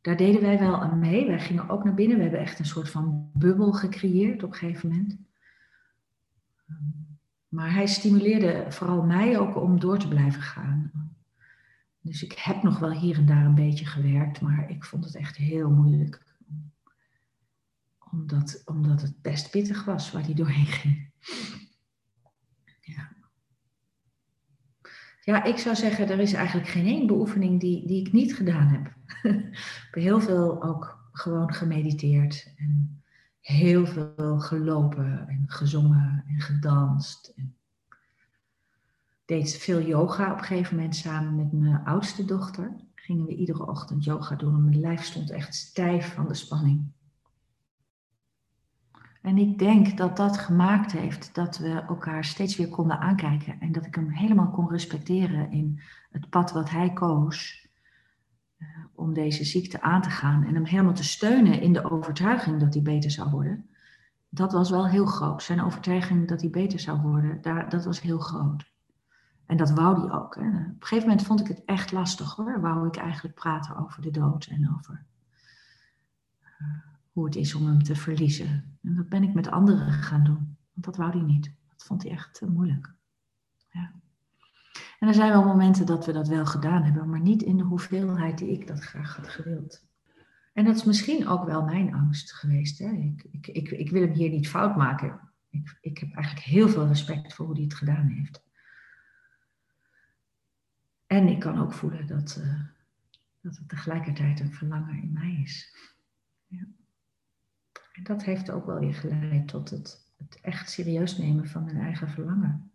daar deden wij wel aan mee. Wij gingen ook naar binnen. We hebben echt een soort van bubbel gecreëerd op een gegeven moment. Maar hij stimuleerde vooral mij ook om door te blijven gaan. Dus ik heb nog wel hier en daar een beetje gewerkt, maar ik vond het echt heel moeilijk. Omdat, omdat het best pittig was waar hij doorheen ging. Ja. Ja, ik zou zeggen, er is eigenlijk geen één beoefening die, die ik niet gedaan heb. <laughs> ik heb heel veel ook gewoon gemediteerd en heel veel gelopen en gezongen en gedanst. En deed veel yoga op een gegeven moment samen met mijn oudste dochter. Gingen we iedere ochtend yoga doen en mijn lijf stond echt stijf van de spanning. En ik denk dat dat gemaakt heeft dat we elkaar steeds weer konden aankijken en dat ik hem helemaal kon respecteren in het pad wat hij koos om deze ziekte aan te gaan en hem helemaal te steunen in de overtuiging dat hij beter zou worden. Dat was wel heel groot. Zijn overtuiging dat hij beter zou worden, daar, dat was heel groot. En dat wou hij ook. Hè. Op een gegeven moment vond ik het echt lastig hoor. Wou ik eigenlijk praten over de dood en over. Uh, hoe het is om hem te verliezen. En dat ben ik met anderen gaan doen. Want dat wou hij niet. Dat vond hij echt moeilijk. En er zijn wel momenten dat we dat wel gedaan hebben, maar niet in de hoeveelheid die ik dat graag had gewild. En dat is misschien ook wel mijn angst geweest. Hè? Ik, ik, ik, ik wil hem hier niet fout maken. Ik, ik heb eigenlijk heel veel respect voor hoe hij het gedaan heeft. En ik kan ook voelen dat, uh, dat het tegelijkertijd een verlangen in mij is. Ja. En dat heeft ook wel weer geleid tot het, het echt serieus nemen van mijn eigen verlangen.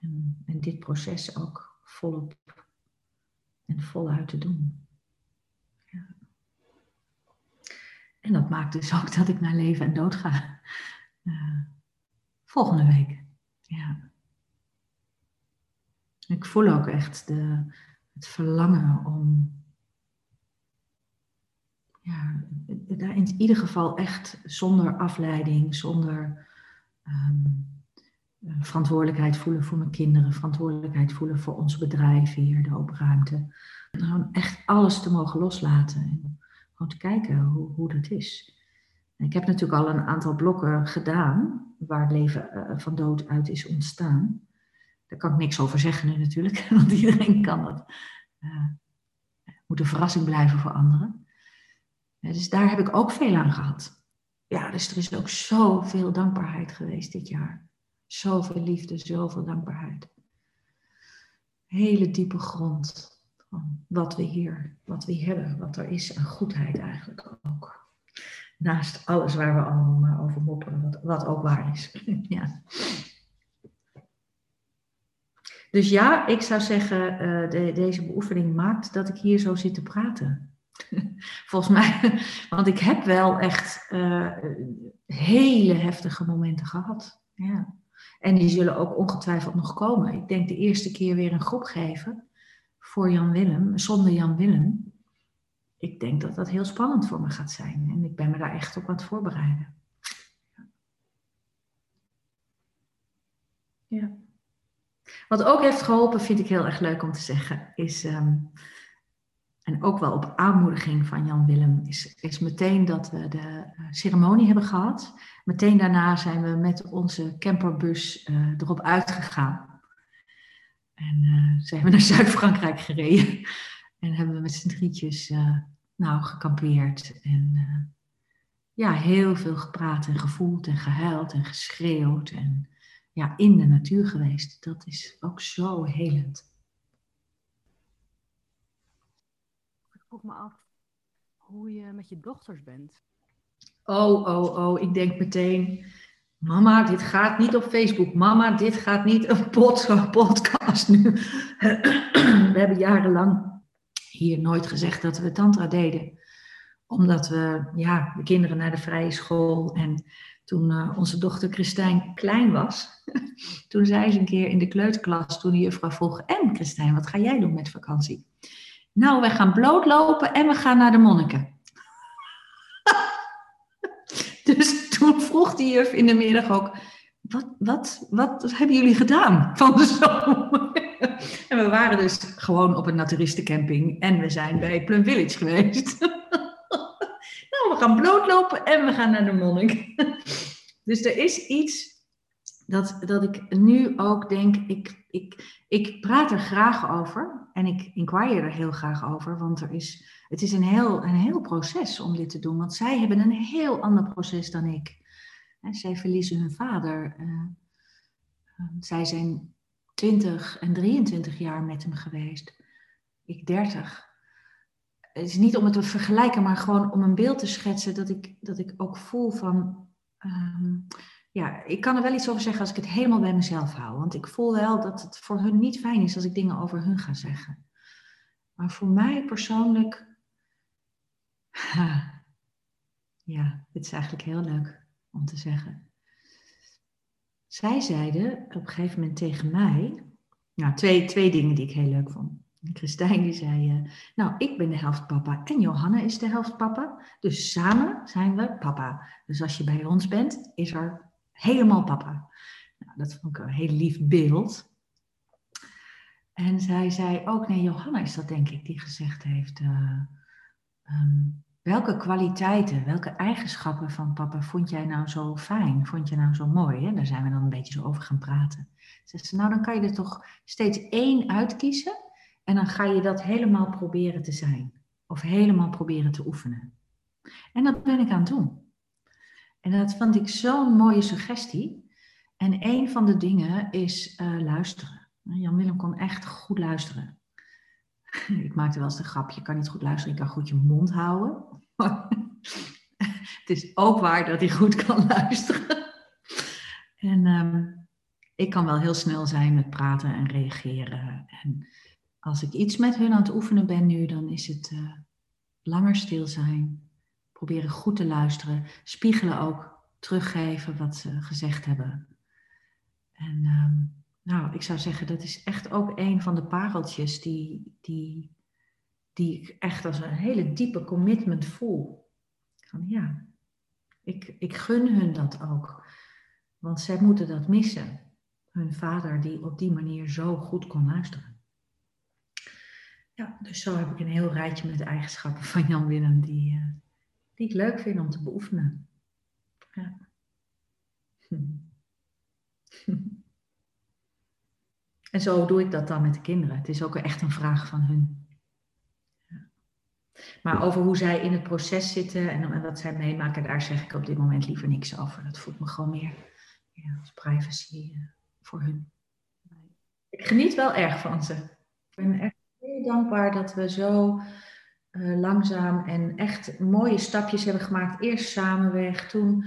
En, en dit proces ook volop en voluit te doen. Ja. En dat maakt dus ook dat ik naar leven en dood ga. Uh, volgende week. Ja. Ik voel ook echt de, het verlangen om ja, daar in ieder geval echt zonder afleiding, zonder um, verantwoordelijkheid voelen voor mijn kinderen, verantwoordelijkheid voelen voor ons bedrijf hier, de open ruimte. Gewoon echt alles te mogen loslaten en gewoon te kijken hoe, hoe dat is. Ik heb natuurlijk al een aantal blokken gedaan waar het leven uh, van dood uit is ontstaan. Daar kan ik niks over zeggen nu natuurlijk, <laughs> want iedereen kan dat. Uh, moet een verrassing blijven voor anderen. Dus daar heb ik ook veel aan gehad. Ja, dus er is ook zoveel dankbaarheid geweest dit jaar. Zoveel liefde, zoveel dankbaarheid. Hele diepe grond van wat we hier, wat we hebben, wat er is aan goedheid eigenlijk ook. Naast alles waar we allemaal maar over mopperen, wat, wat ook waar is. <laughs> ja. Dus ja, ik zou zeggen, uh, de, deze beoefening maakt dat ik hier zo zit te praten. <laughs> Volgens mij, <laughs> want ik heb wel echt uh, hele heftige momenten gehad. Ja. En die zullen ook ongetwijfeld nog komen. Ik denk de eerste keer weer een groep geven voor Jan Willem, zonder Jan Willem. Ik denk dat dat heel spannend voor me gaat zijn. En ik ben me daar echt op aan het voorbereiden. Ja. Wat ook heeft geholpen, vind ik heel erg leuk om te zeggen, is, ehm, en ook wel op aanmoediging van Jan Willem, is, is meteen dat we de eh, ceremonie hebben gehad. Meteen daarna zijn we met onze camperbus uh, erop uitgegaan. En uh, zijn we naar <laughs> Zuid-Frankrijk gereden. En hebben we met z'n drietjes nou, gekampeerd. En ja, heel veel gepraat en gevoeld en gehuild en geschreeuwd. En ja, in de natuur geweest. Dat is ook zo helend. Vroeg me af hoe je met je dochters bent. Oh, oh, oh, ik denk meteen, mama, dit gaat niet op Facebook. Mama, dit gaat niet op <laughs> podcast nu. <clears throat> we hebben jarenlang hier nooit gezegd dat we tantra deden. Omdat we, ja, de kinderen naar de vrije school en toen uh, onze dochter Christijn klein was, <laughs> toen zei ze een keer in de kleuterklas, toen de juffrouw vroeg, en Christijn, wat ga jij doen met vakantie? Nou, wij gaan blootlopen en we gaan naar de monniken. <laughs> dus toen vroeg die juf in de middag ook, wat, wat, wat hebben jullie gedaan van de zomer? <laughs> en we waren dus gewoon op een naturistencamping en we zijn bij Plum Village geweest. <laughs> nou, we gaan blootlopen en we gaan naar de monnik. dus er is iets dat, dat ik nu ook denk, ik, ik, ik praat er graag over en ik inquire er heel graag over, want er is, het is een heel, een heel proces om dit te doen, want zij hebben een heel ander proces dan ik. Zij verliezen hun vader. Uh, zij zijn 20 en 23 jaar met hem geweest. Ik 30. Het is niet om het te vergelijken, maar gewoon om een beeld te schetsen dat ik, dat ik ook voel van. Um, ja, ik kan er wel iets over zeggen als ik het helemaal bij mezelf hou. Want ik voel wel dat het voor hun niet fijn is als ik dingen over hun ga zeggen. Maar voor mij persoonlijk. <laughs> Ja, dit is eigenlijk heel leuk om te zeggen. Zij zeiden op een gegeven moment tegen mij. Nou, twee, twee dingen die ik heel leuk vond. Christijn die zei, uh, nou, ik ben de helft papa en Johanna is de helft papa. Dus samen zijn we papa. Dus als je bij ons bent, is er helemaal papa. Nou, dat vond ik een heel lief beeld. En zij zei ook, nee, Johanna is dat denk ik die gezegd heeft. Uh, um, welke kwaliteiten, welke eigenschappen van papa vond jij nou zo fijn? Vond je nou zo mooi? Daar zijn we dan een beetje zo over gaan praten. Zegt ze, nou dan kan je er toch steeds één uitkiezen. En dan ga je dat helemaal proberen te zijn. Of helemaal proberen te oefenen. En dat ben ik aan het doen. En dat vond ik zo'n mooie suggestie. En een van de dingen is uh, luisteren. Jan Willem kon echt goed luisteren. <laughs> ik maakte wel eens een grapje, je kan niet goed luisteren, je kan goed je mond houden. <laughs> het is ook waar dat hij goed kan <laughs> luisteren. en um, ik kan wel heel snel zijn met praten en reageren. En als ik iets met hun aan het oefenen ben nu, dan is het uh, langer stil zijn, proberen goed te luisteren, spiegelen ook, teruggeven wat ze gezegd hebben. En um, nou, ik zou zeggen, dat is echt ook een van de pareltjes die, die, die ik echt als een hele diepe commitment voel. Van ja, ik, ik gun hun dat ook. Want zij moeten dat missen. Hun vader die op die manier zo goed kon luisteren. Ja, dus zo heb ik een heel rijtje met eigenschappen van Jan Willem die, uh, die ik leuk vind om te beoefenen. Ja. <laughs> En zo doe ik dat dan met de kinderen. Het is ook echt een vraag van hun. Maar over hoe zij in het proces zitten en wat zij meemaken, daar zeg ik op dit moment liever niks over. Dat voelt me gewoon meer ja, als privacy eh, voor hun. Ik geniet wel erg van ze. Ik ben echt heel dankbaar dat we zo eh, langzaam en echt mooie stapjes hebben gemaakt. Eerst samen weg, toen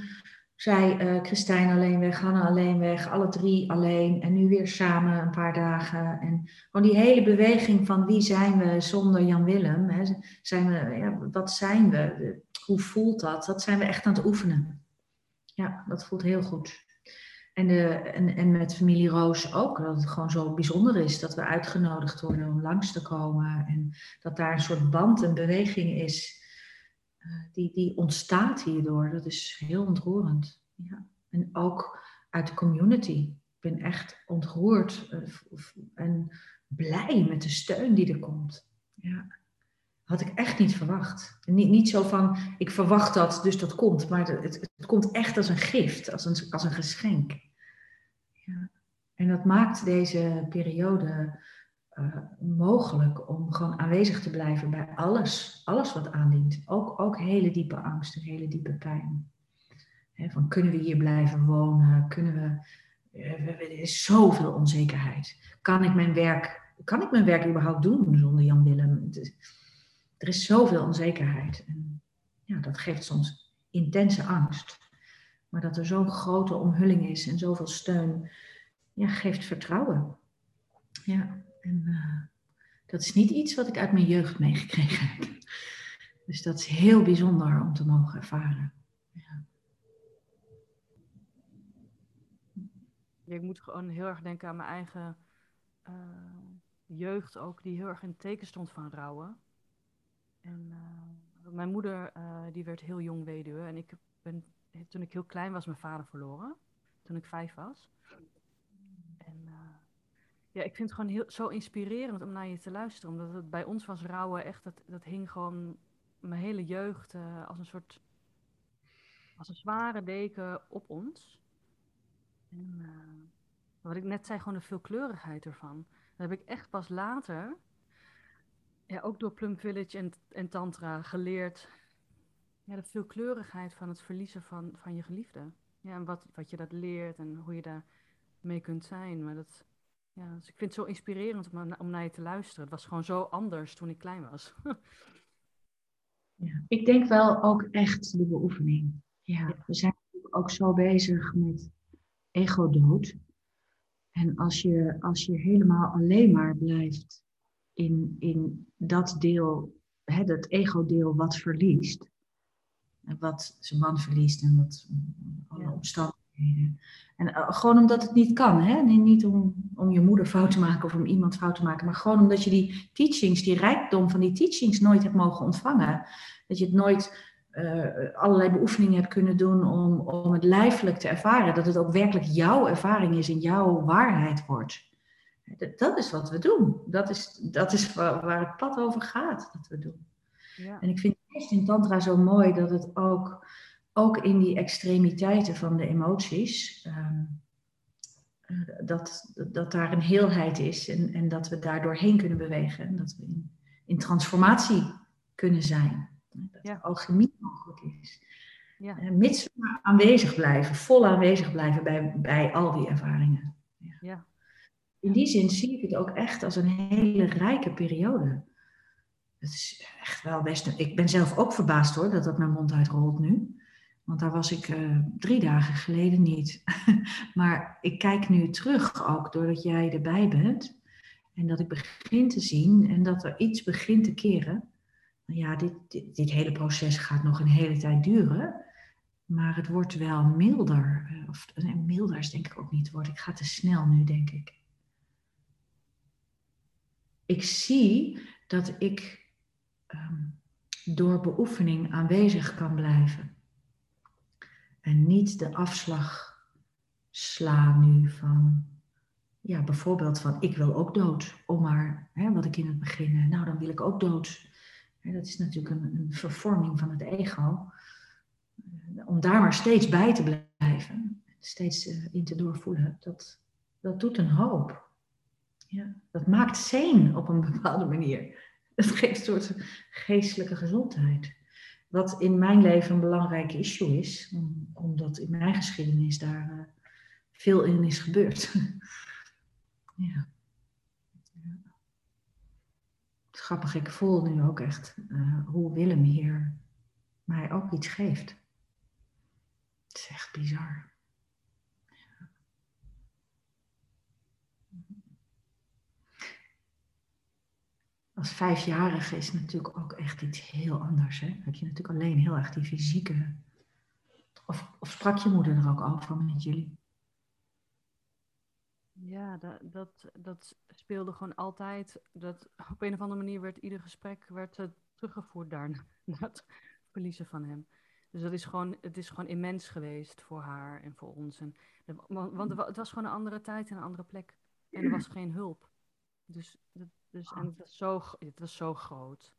zij, uh, Christijn alleen weg, Hanna alleen weg, alle drie alleen. En nu weer samen een paar dagen. En gewoon die hele beweging van wie zijn we zonder Jan Willem? Hè? Zijn we, ja, wat zijn we? Hoe voelt dat? Dat zijn we echt aan het oefenen. Ja, dat voelt heel goed. En, en, en met familie Roos ook, dat het gewoon zo bijzonder is dat we uitgenodigd worden om langs te komen. En dat daar een soort band en beweging is eh, die, die ontstaat hierdoor. Dat is heel ontroerend. Ja. En ook uit de community. Ik ben echt ontroerd eh, en blij met de steun die er komt. Ja. Had ik echt niet verwacht. Niet, niet zo van, ik verwacht dat, dus dat komt. Maar het, het komt echt als een gift, als een, als een geschenk. En dat maakt deze periode uh, mogelijk om gewoon aanwezig te blijven bij alles, alles wat aandient. Ook, ook hele diepe angst en hele diepe pijn. van kunnen we hier blijven wonen? Kunnen we, uh, er is zoveel onzekerheid. Kan ik mijn werk, kan ik mijn werk überhaupt doen zonder Jan Willem? Er is zoveel onzekerheid. En ja, dat geeft soms intense angst. Maar dat er zo'n grote omhulling is en zoveel steun, ja, geeft vertrouwen. Ja. En uh, dat is niet iets wat ik uit mijn jeugd meegekregen heb. Dus dat is heel bijzonder om te mogen ervaren. Ja. ik moet gewoon heel erg denken aan mijn eigen uh, jeugd ook, die heel erg in het teken stond van rouwen. En uh, mijn moeder, die werd heel jong weduwe. En ik ben, toen ik heel klein was, mijn vader verloren. Toen ik vijf was. En ja, ik vind het gewoon heel, zo inspirerend om naar je te luisteren. Omdat het bij ons was rouwen echt, dat, dat hing gewoon mijn hele jeugd uh, als een soort, als een zware deken op ons. En uh, wat ik net zei, gewoon de veelkleurigheid ervan. Dat heb ik echt pas later, ja, ook door Plum Village en, en Tantra geleerd. Ja, de veelkleurigheid van het verliezen van, van je geliefde. Ja, en wat, wat je dat leert en hoe je daar mee kunt zijn. Maar dat, ja, dus ik vind het zo inspirerend om, om naar je te luisteren. Het was gewoon zo anders toen ik klein was. <laughs> ja, ik denk wel ook echt de beoefening. Ja, we zijn ook zo bezig met ego-dood. En als je, als je helemaal alleen maar blijft in, in dat deel, hè, dat ego-deel wat verliest, wat zijn man verliest en wat alle ja. omstandigheden en eh, gewoon omdat het niet kan. Hè? niet om, om je moeder fout te maken of om iemand fout te maken. Maar gewoon omdat je die teachings, die rijkdom van die teachings nooit hebt mogen ontvangen. Dat je het nooit uh, allerlei beoefeningen hebt kunnen doen om, om het lijfelijk te ervaren. Dat het ook werkelijk jouw ervaring is en jouw waarheid wordt. Dat, dat is wat we doen. Dat is, dat is waar, waar het pad over gaat, dat we doen. Ja. En ik vind het in Tantra zo mooi dat het ook ook in die extremiteiten van de emoties, ehm, eh, dat, dat daar een heelheid is en, en dat we daar doorheen kunnen bewegen. En dat we in, in transformatie kunnen zijn. Dat ja. alchemie mogelijk is. Ja. Uh, mits we maar aanwezig blijven, vol aanwezig blijven bij, bij al die ervaringen. Ja. ja. In die zin zie ik het ook echt als een hele rijke periode. Het is echt wel best. Ik ben zelf ook verbaasd hoor dat dat mijn mond uitrolt nu. Want daar was ik uh, drie dagen geleden niet. <laughs> maar ik kijk nu terug ook doordat jij erbij bent. En dat ik begin te zien en dat er iets begint te keren. Nou ja, dit, dit, dit, hele proces gaat nog een hele tijd duren. Maar het wordt wel milder. Eh, of milder is denk ik ook niet het woord. Ik ga te snel nu, denk ik. Ik zie dat ik um, door beoefening aanwezig kan blijven. En niet de afslag sla nu van, ja, bijvoorbeeld van ik wil ook dood. Om maar, hè, wat ik in het begin, eh, nou dan wil ik ook dood. dat is natuurlijk een, een vervorming van het ego. Eh, om daar maar steeds bij te blijven, steeds eh, in te doorvoelen, dat, dat doet een hoop. Ja, dat maakt zeen op een <laughs> bepaalde manier. Dat geeft een soort geestelijke gezondheid. Wat in mijn leven een belangrijk issue is, omdat in mijn geschiedenis daar uh, veel in is gebeurd. <laughs> ja. Het grappig, ik voel nu ook echt uh, hoe Willem hier mij ook iets geeft. Het is echt bizar. Als vijfjarige is natuurlijk ook echt iets heel anders. Hè? Heb je natuurlijk alleen heel erg die fysieke. Of, of sprak je moeder er ook over met jullie? Ja, dat, dat, dat speelde gewoon altijd. Dat op een of andere manier werd ieder gesprek werd, uh, teruggevoerd daar <laughs> naar het verliezen van hem. Dus dat is gewoon, het is gewoon immens geweest voor haar en voor ons. En, want, want het was gewoon een andere tijd en een andere plek. En er was geen hulp. Dus, dus en het was zo, het was zo groot.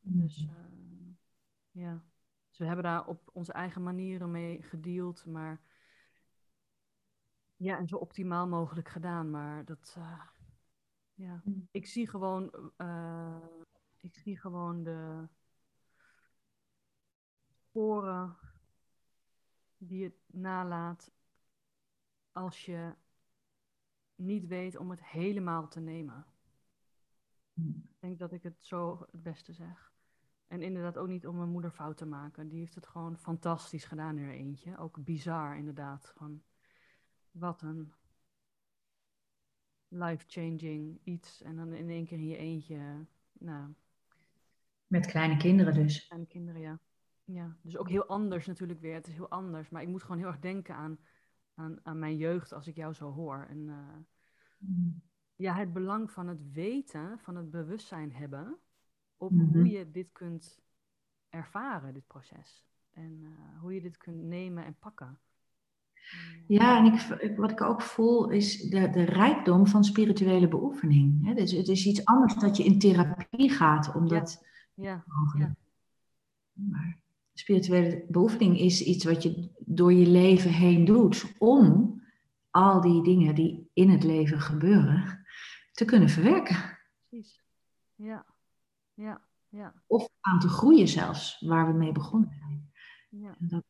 Dus uh, ja. Dus we hebben daar op onze eigen manieren mee gedeeld, maar ja, en zo optimaal mogelijk gedaan. Maar dat, uh, ja, mm. ik zie gewoon, uh, ik zie gewoon de sporen die het nalaat als je niet weet om het helemaal te nemen. Mm. Ik denk dat ik het zo het beste zeg. En inderdaad ook niet om mijn moeder fout te maken. Die heeft het gewoon fantastisch gedaan in haar eentje. Ook bizar inderdaad. Gewoon wat een life-changing iets. En dan in één keer in je eentje. Nou, Met kleine kinderen dus. Kleine kinderen, ja. Ja, dus ook heel anders natuurlijk weer. Het is heel anders. Maar ik moet gewoon heel erg denken aan, aan, aan mijn jeugd als ik jou zo hoor. En uh, mm. Ja, het belang van het weten, van het bewustzijn hebben op mm -hmm. hoe je dit kunt ervaren, dit proces. En uh, hoe je dit kunt nemen en pakken. Ja, en ik, wat ik ook voel is de, de rijkdom van spirituele beoefening. Hè? Dus het is iets anders dat je in therapie gaat, omdat. Ja. ja, ja. Maar spirituele beoefening is iets wat je door je leven heen doet om al die dingen die in het leven gebeuren te kunnen verwerken. Precies. Ja, ja, ja. Of aan te groeien zelfs, waar we mee begonnen zijn. Ja. Dat,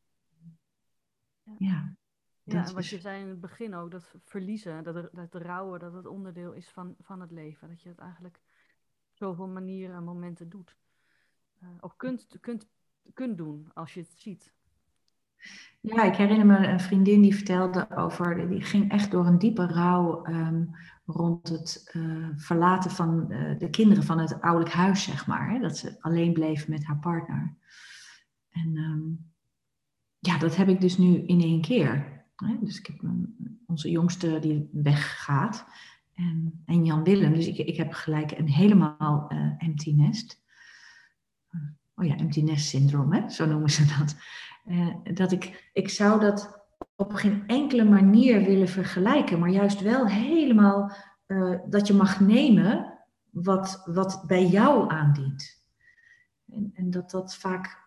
ja. Ja, en wat je zei in het begin ook, dat verliezen, dat, dat rouwen, dat het onderdeel is van, van het leven. Dat je het eigenlijk zoveel manieren en momenten doet. Uh, ook kunt, kunt, kunt doen als je het ziet. Ja, ik herinner me een vriendin die vertelde over, die ging echt door een diepe rouw um, rond het uh, verlaten van uh, de kinderen van het ouderlijk huis, zeg maar. Hè, dat ze alleen bleef met haar partner. En um, ja, dat heb ik dus nu in één keer. Dus ik heb onze jongste die weggaat. En, en Jan Willem. Dus ik, ik heb gelijk een helemaal uh, empty nest. Oh ja, empty nest syndroom, hè? zo noemen ze dat. Dat ik, ik zou dat op geen enkele manier willen vergelijken, maar juist wel helemaal uh, dat je mag nemen wat, wat bij jou aandient. En, en dat dat vaak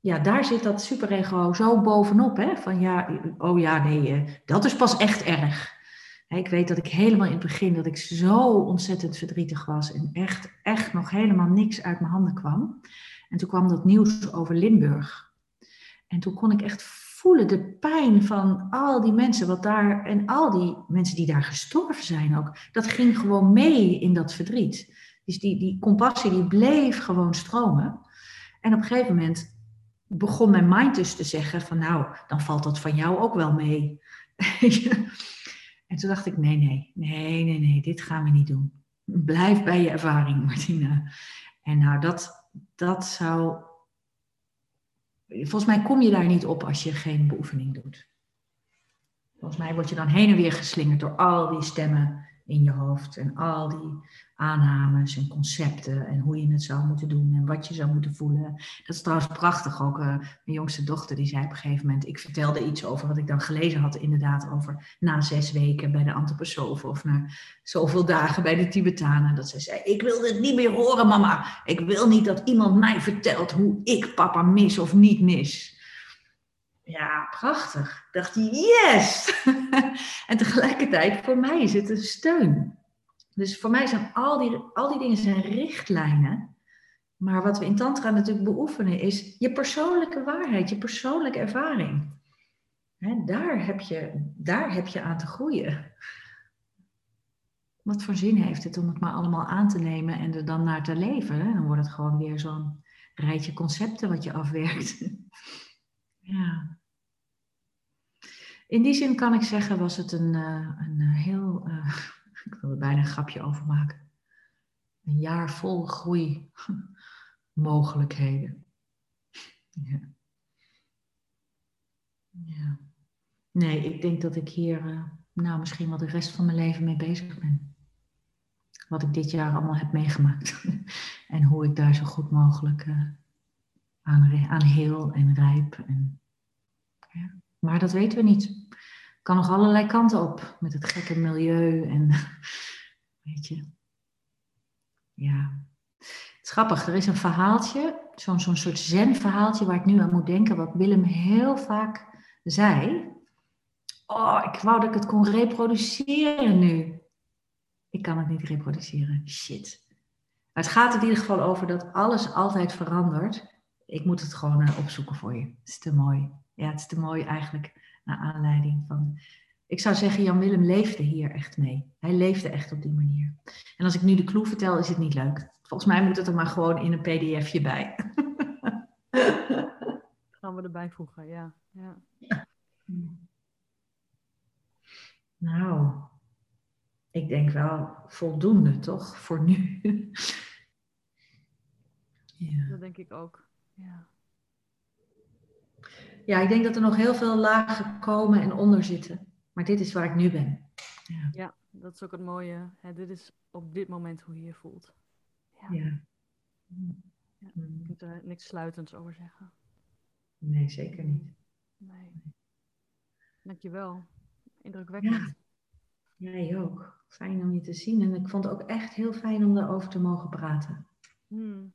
ja, daar zit dat superego zo bovenop. Hè? Van ja, oh ja, nee, eh, dat is pas echt erg. Ik weet dat ik helemaal in het begin, dat ik zo ontzettend verdrietig was en echt, echt nog helemaal niks uit mijn handen kwam. En toen kwam dat nieuws over Limburg. En toen kon ik echt voelen de pijn van al die mensen wat daar, en al die mensen die daar gestorven zijn ook. Dat ging gewoon mee in dat verdriet. Dus die, die compassie die bleef gewoon stromen. En op een gegeven moment begon mijn mind dus te zeggen van nou, dan valt dat van jou ook wel mee. <laughs> en toen dacht ik, nee, nee, nee, nee, nee, dit gaan we niet doen. Blijf bij je ervaring, Martina. En nou, dat, dat zou. Volgens mij kom je daar niet op als je geen beoefening doet. Volgens mij word je dan heen en weer geslingerd door al die stemmen in je hoofd en al die aannames en concepten en hoe je het zou moeten doen en wat je zou moeten voelen. Dat is trouwens prachtig ook. Uh, mijn jongste dochter die zei op een gegeven moment, ik vertelde iets over wat ik dan gelezen had inderdaad over na zes weken bij de antroposofen of na zoveel dagen bij de Tibetanen. Dat ze zei, ik wil dit niet meer horen mama. Ik wil niet dat iemand mij vertelt hoe ik papa mis of niet mis. Ja, prachtig. Dacht, yes! <laughs> en tegelijkertijd, voor mij is het een steun. Dus voor mij zijn al die, al die dingen zijn richtlijnen. Maar wat we in Tantra natuurlijk beoefenen is je persoonlijke waarheid, je persoonlijke ervaring. daar, heb je, daar heb je aan te groeien. wat voor zin heeft het om het maar allemaal aan te nemen en er dan naar te leven? Dan wordt het gewoon weer zo'n rijtje concepten wat je afwerkt. <laughs> ja. In die zin kan ik zeggen, was het een, uh, een heel, uh, <laughs> ik wil er bijna een grapje over maken. Een jaar vol groei <laughs> mogelijkheden. <laughs> Ja. ja. Nee, ik denk dat ik hier nou misschien wel de rest van mijn leven mee bezig ben. Wat ik dit jaar allemaal heb meegemaakt. en hoe ik daar zo goed mogelijk aan, aan heel en rijp. En, ja. Maar dat weten we niet. Kan nog allerlei kanten op met het gekke milieu en <laughs> weet je. Ja. Het is grappig, er is een verhaaltje, zo'n zo'n soort zen-verhaaltje waar ik nu aan moet denken, wat Willem heel vaak zei. Oh, ik wou dat ik het kon reproduceren nu. Ik kan het niet reproduceren. Shit. Maar het gaat in ieder geval over dat alles altijd verandert. Ik moet het gewoon uh, opzoeken voor je. Het is te mooi. Ja, het is te mooi eigenlijk naar aanleiding van. Ik zou zeggen, Jan Willem leefde hier echt mee. Hij leefde echt op die manier. En als ik nu de clue vertel, is het niet leuk. Volgens mij moet het er maar gewoon in een pdfje bij. <laughs> Gaan we erbij voegen, ja. ja. Nou, ik denk wel voldoende, toch? Voor nu. <laughs> ja. Dat denk ik ook. Ja. ja, ik denk dat er nog heel veel lagen komen en onder zitten. Maar dit is waar ik nu ben. Ja, ja dat is ook het mooie. Hè, dit is op dit moment hoe je je voelt. Ja. ja. ja je kunt er niks sluitends over zeggen. Nee, zeker niet. Nee. Dankjewel. Indrukwekkend. Ja. Jij ook. Fijn om je te zien. En ik vond het ook echt heel fijn om daarover te mogen praten. Hmm.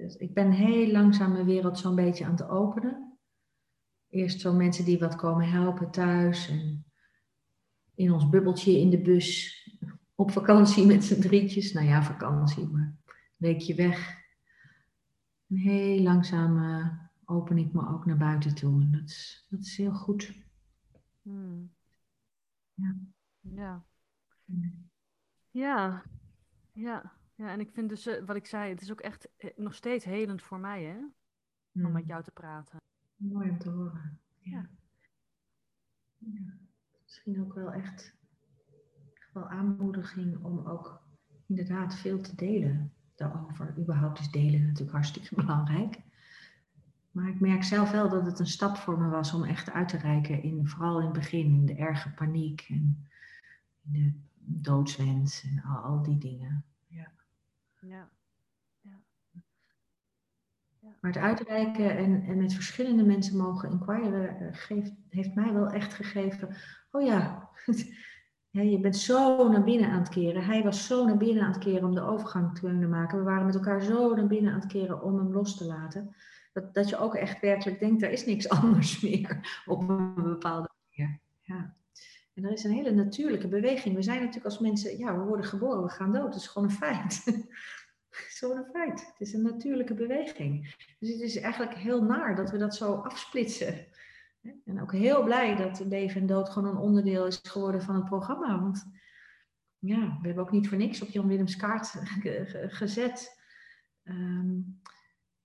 Dus ik ben heel langzaam mijn wereld zo'n beetje aan het openen. Eerst zo mensen die wat komen helpen thuis. En in ons bubbeltje in de bus. Op vakantie met z'n drietjes. Nou ja, vakantie, maar een weekje weg. En heel langzaam uh, open ik me ook naar buiten toe. En dat is, dat is heel goed. Hmm. Ja. Ja. Ja. Ja. Ja, en ik vind dus, uh, wat ik zei, het is ook echt uh, nog steeds helend voor mij, hè? Om met hmm. jou te praten. Mooi om te horen. Ja. ja. Misschien ook wel echt, echt wel aanmoediging om ook inderdaad veel te delen daarover. Überhaupt is delen natuurlijk hartstikke <laughs> belangrijk. Maar ik merk zelf wel dat het een stap voor me was om echt uit te reiken, in, vooral in het begin, in de erge paniek en de doodswens en al, al die dingen. Ja. Ja. ja. Maar het uitreiken en, en met verschillende mensen mogen inquiren eh, geeft, heeft mij wel echt gegeven, oh ja, <laughs> ja, je bent zo naar binnen aan het keren. Hij was zo naar binnen aan het keren om de overgang te kunnen maken. We waren met elkaar zo naar binnen aan het keren om hem los te laten. Dat, dat je ook echt werkelijk denkt, er is niks <laughs> anders meer op een bepaalde manier. Ja. En er is een hele natuurlijke beweging. We zijn natuurlijk als mensen, ja, we worden geboren, we gaan dood. Dat is gewoon een feit. <laughs> Het is gewoon een feit. Het is een natuurlijke beweging. Dus het is eigenlijk heel naar dat we dat zo afsplitsen. En ook heel blij dat leven en dood gewoon een onderdeel is geworden van het programma. Want ja, we hebben ook niet voor niks op Jan Willems kaart <laughs> gezet. Um,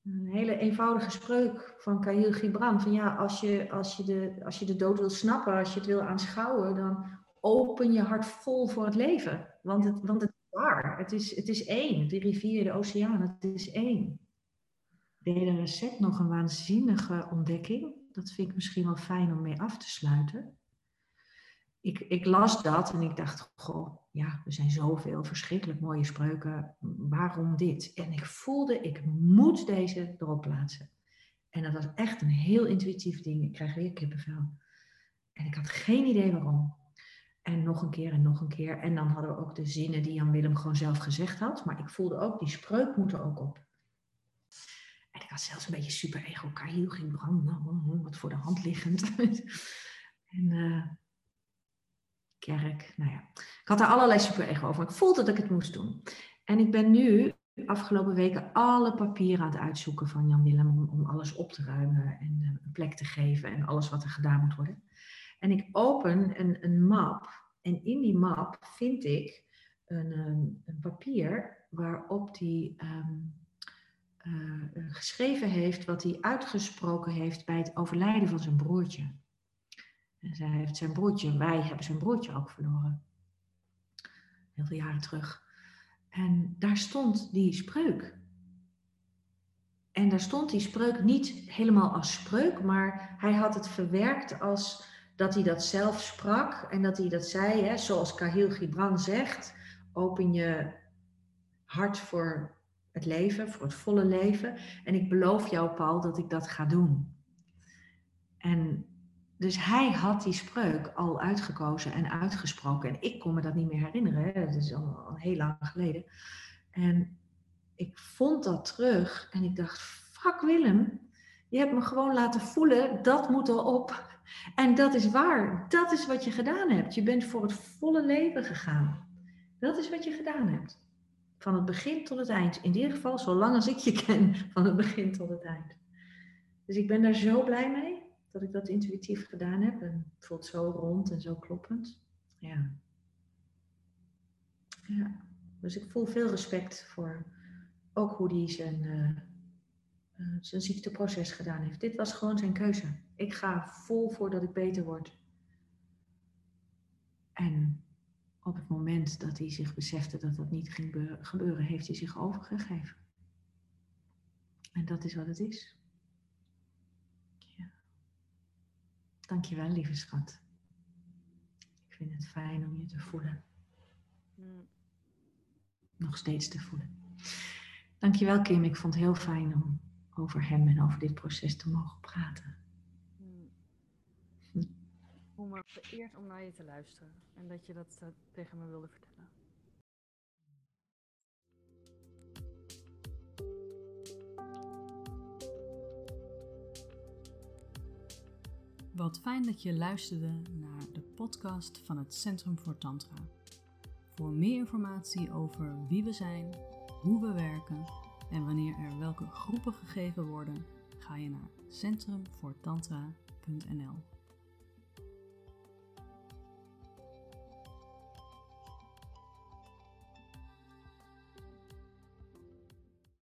een hele eenvoudige spreuk van Khalil Gibran. Van ja, als je, als, je de, als je de dood wil snappen, als je het wil aanschouwen, dan open je hart vol voor het leven. Want het, want het is waar. Het is, het is één. De rivier, de oceaan, het is één. De hele recept nog een waanzinnige ontdekking. Dat vind ik misschien wel fijn om mee af te sluiten ik, ik las dat en ik dacht, goh, ja, er zijn zoveel verschrikkelijk mooie spreuken. Waarom dit? En ik voelde, ik moet deze erop plaatsen. En dat was echt een heel intuïtief ding. Ik krijg weer kippenvel. En ik had geen idee waarom. En nog een keer en nog een keer. En dan hadden we ook de zinnen die Jan Willem gewoon zelf gezegd had. Maar ik voelde ook, die spreuk moet er ook op. En ik had zelfs een beetje super ego. Kahiel ging branden. Nou, wat voor de hand liggend. <laughs> en... Uh, kerk. Nou ja, ik had daar allerlei super over. Ik voelde dat ik het moest doen. En ik ben nu afgelopen weken alle papieren aan het uitzoeken van Jan Willem om, om alles op te ruimen en eh, een plek te geven en alles wat er gedaan moet worden. En ik open een, een map en in die map vind ik een, een, een papier waarop hij ehm, eh, geschreven heeft wat hij uitgesproken heeft bij het overlijden van zijn broertje. En zij heeft zijn broertje, wij hebben zijn broertje ook verloren. Heel veel jaren terug. En daar stond die spreuk. En daar stond die spreuk niet helemaal als spreuk, maar hij had het verwerkt als dat hij dat zelf sprak en dat hij dat zei, hè, zoals Kahil Gibran zegt, open je hart voor het leven, voor het volle leven. En ik beloof jou, Paul, dat ik dat ga doen. En dus hij had die spreuk al uitgekozen en uitgesproken. En ik kon me dat niet meer herinneren. Dat is al, al heel lang geleden. En ik vond dat terug en ik dacht, fuck Willem, je hebt me gewoon laten voelen, dat moet erop. En dat is waar, dat is wat je gedaan hebt. Je bent voor het volle leven gegaan. Dat is wat je gedaan hebt. Van het begin tot het eind. In ieder geval, zolang als ik je ken, van het begin tot het eind. Dus ik ben daar zo blij mee dat ik dat intuïtief gedaan heb. En het voelt zo rond en zo kloppend. Ja. Ja. Dus ik voel veel respect voor ook hoe die zijn, uh, zijn ziekteproces gedaan heeft. Dit was gewoon zijn keuze. Ik ga vol voordat ik beter word. En op het moment dat hij zich besefte dat dat niet ging gebeuren, heeft hij zich overgegeven. En dat is wat het is. Ja. Dankjewel, lieve schat. Ik vind het fijn om je te voelen. Mm. Nog steeds te voelen. Dankjewel, Kim. Ik vond het heel fijn om over hem en over dit proces te mogen praten. Mm. Om me vereerd om naar je te luisteren en dat je dat tegen me wilde vertellen. Wat fijn dat je luisterde naar de podcast van het Centrum voor Tantra. Voor meer informatie over wie we zijn, hoe we werken en wanneer er welke groepen gegeven worden, ga je naar centrumvoortantra.nl.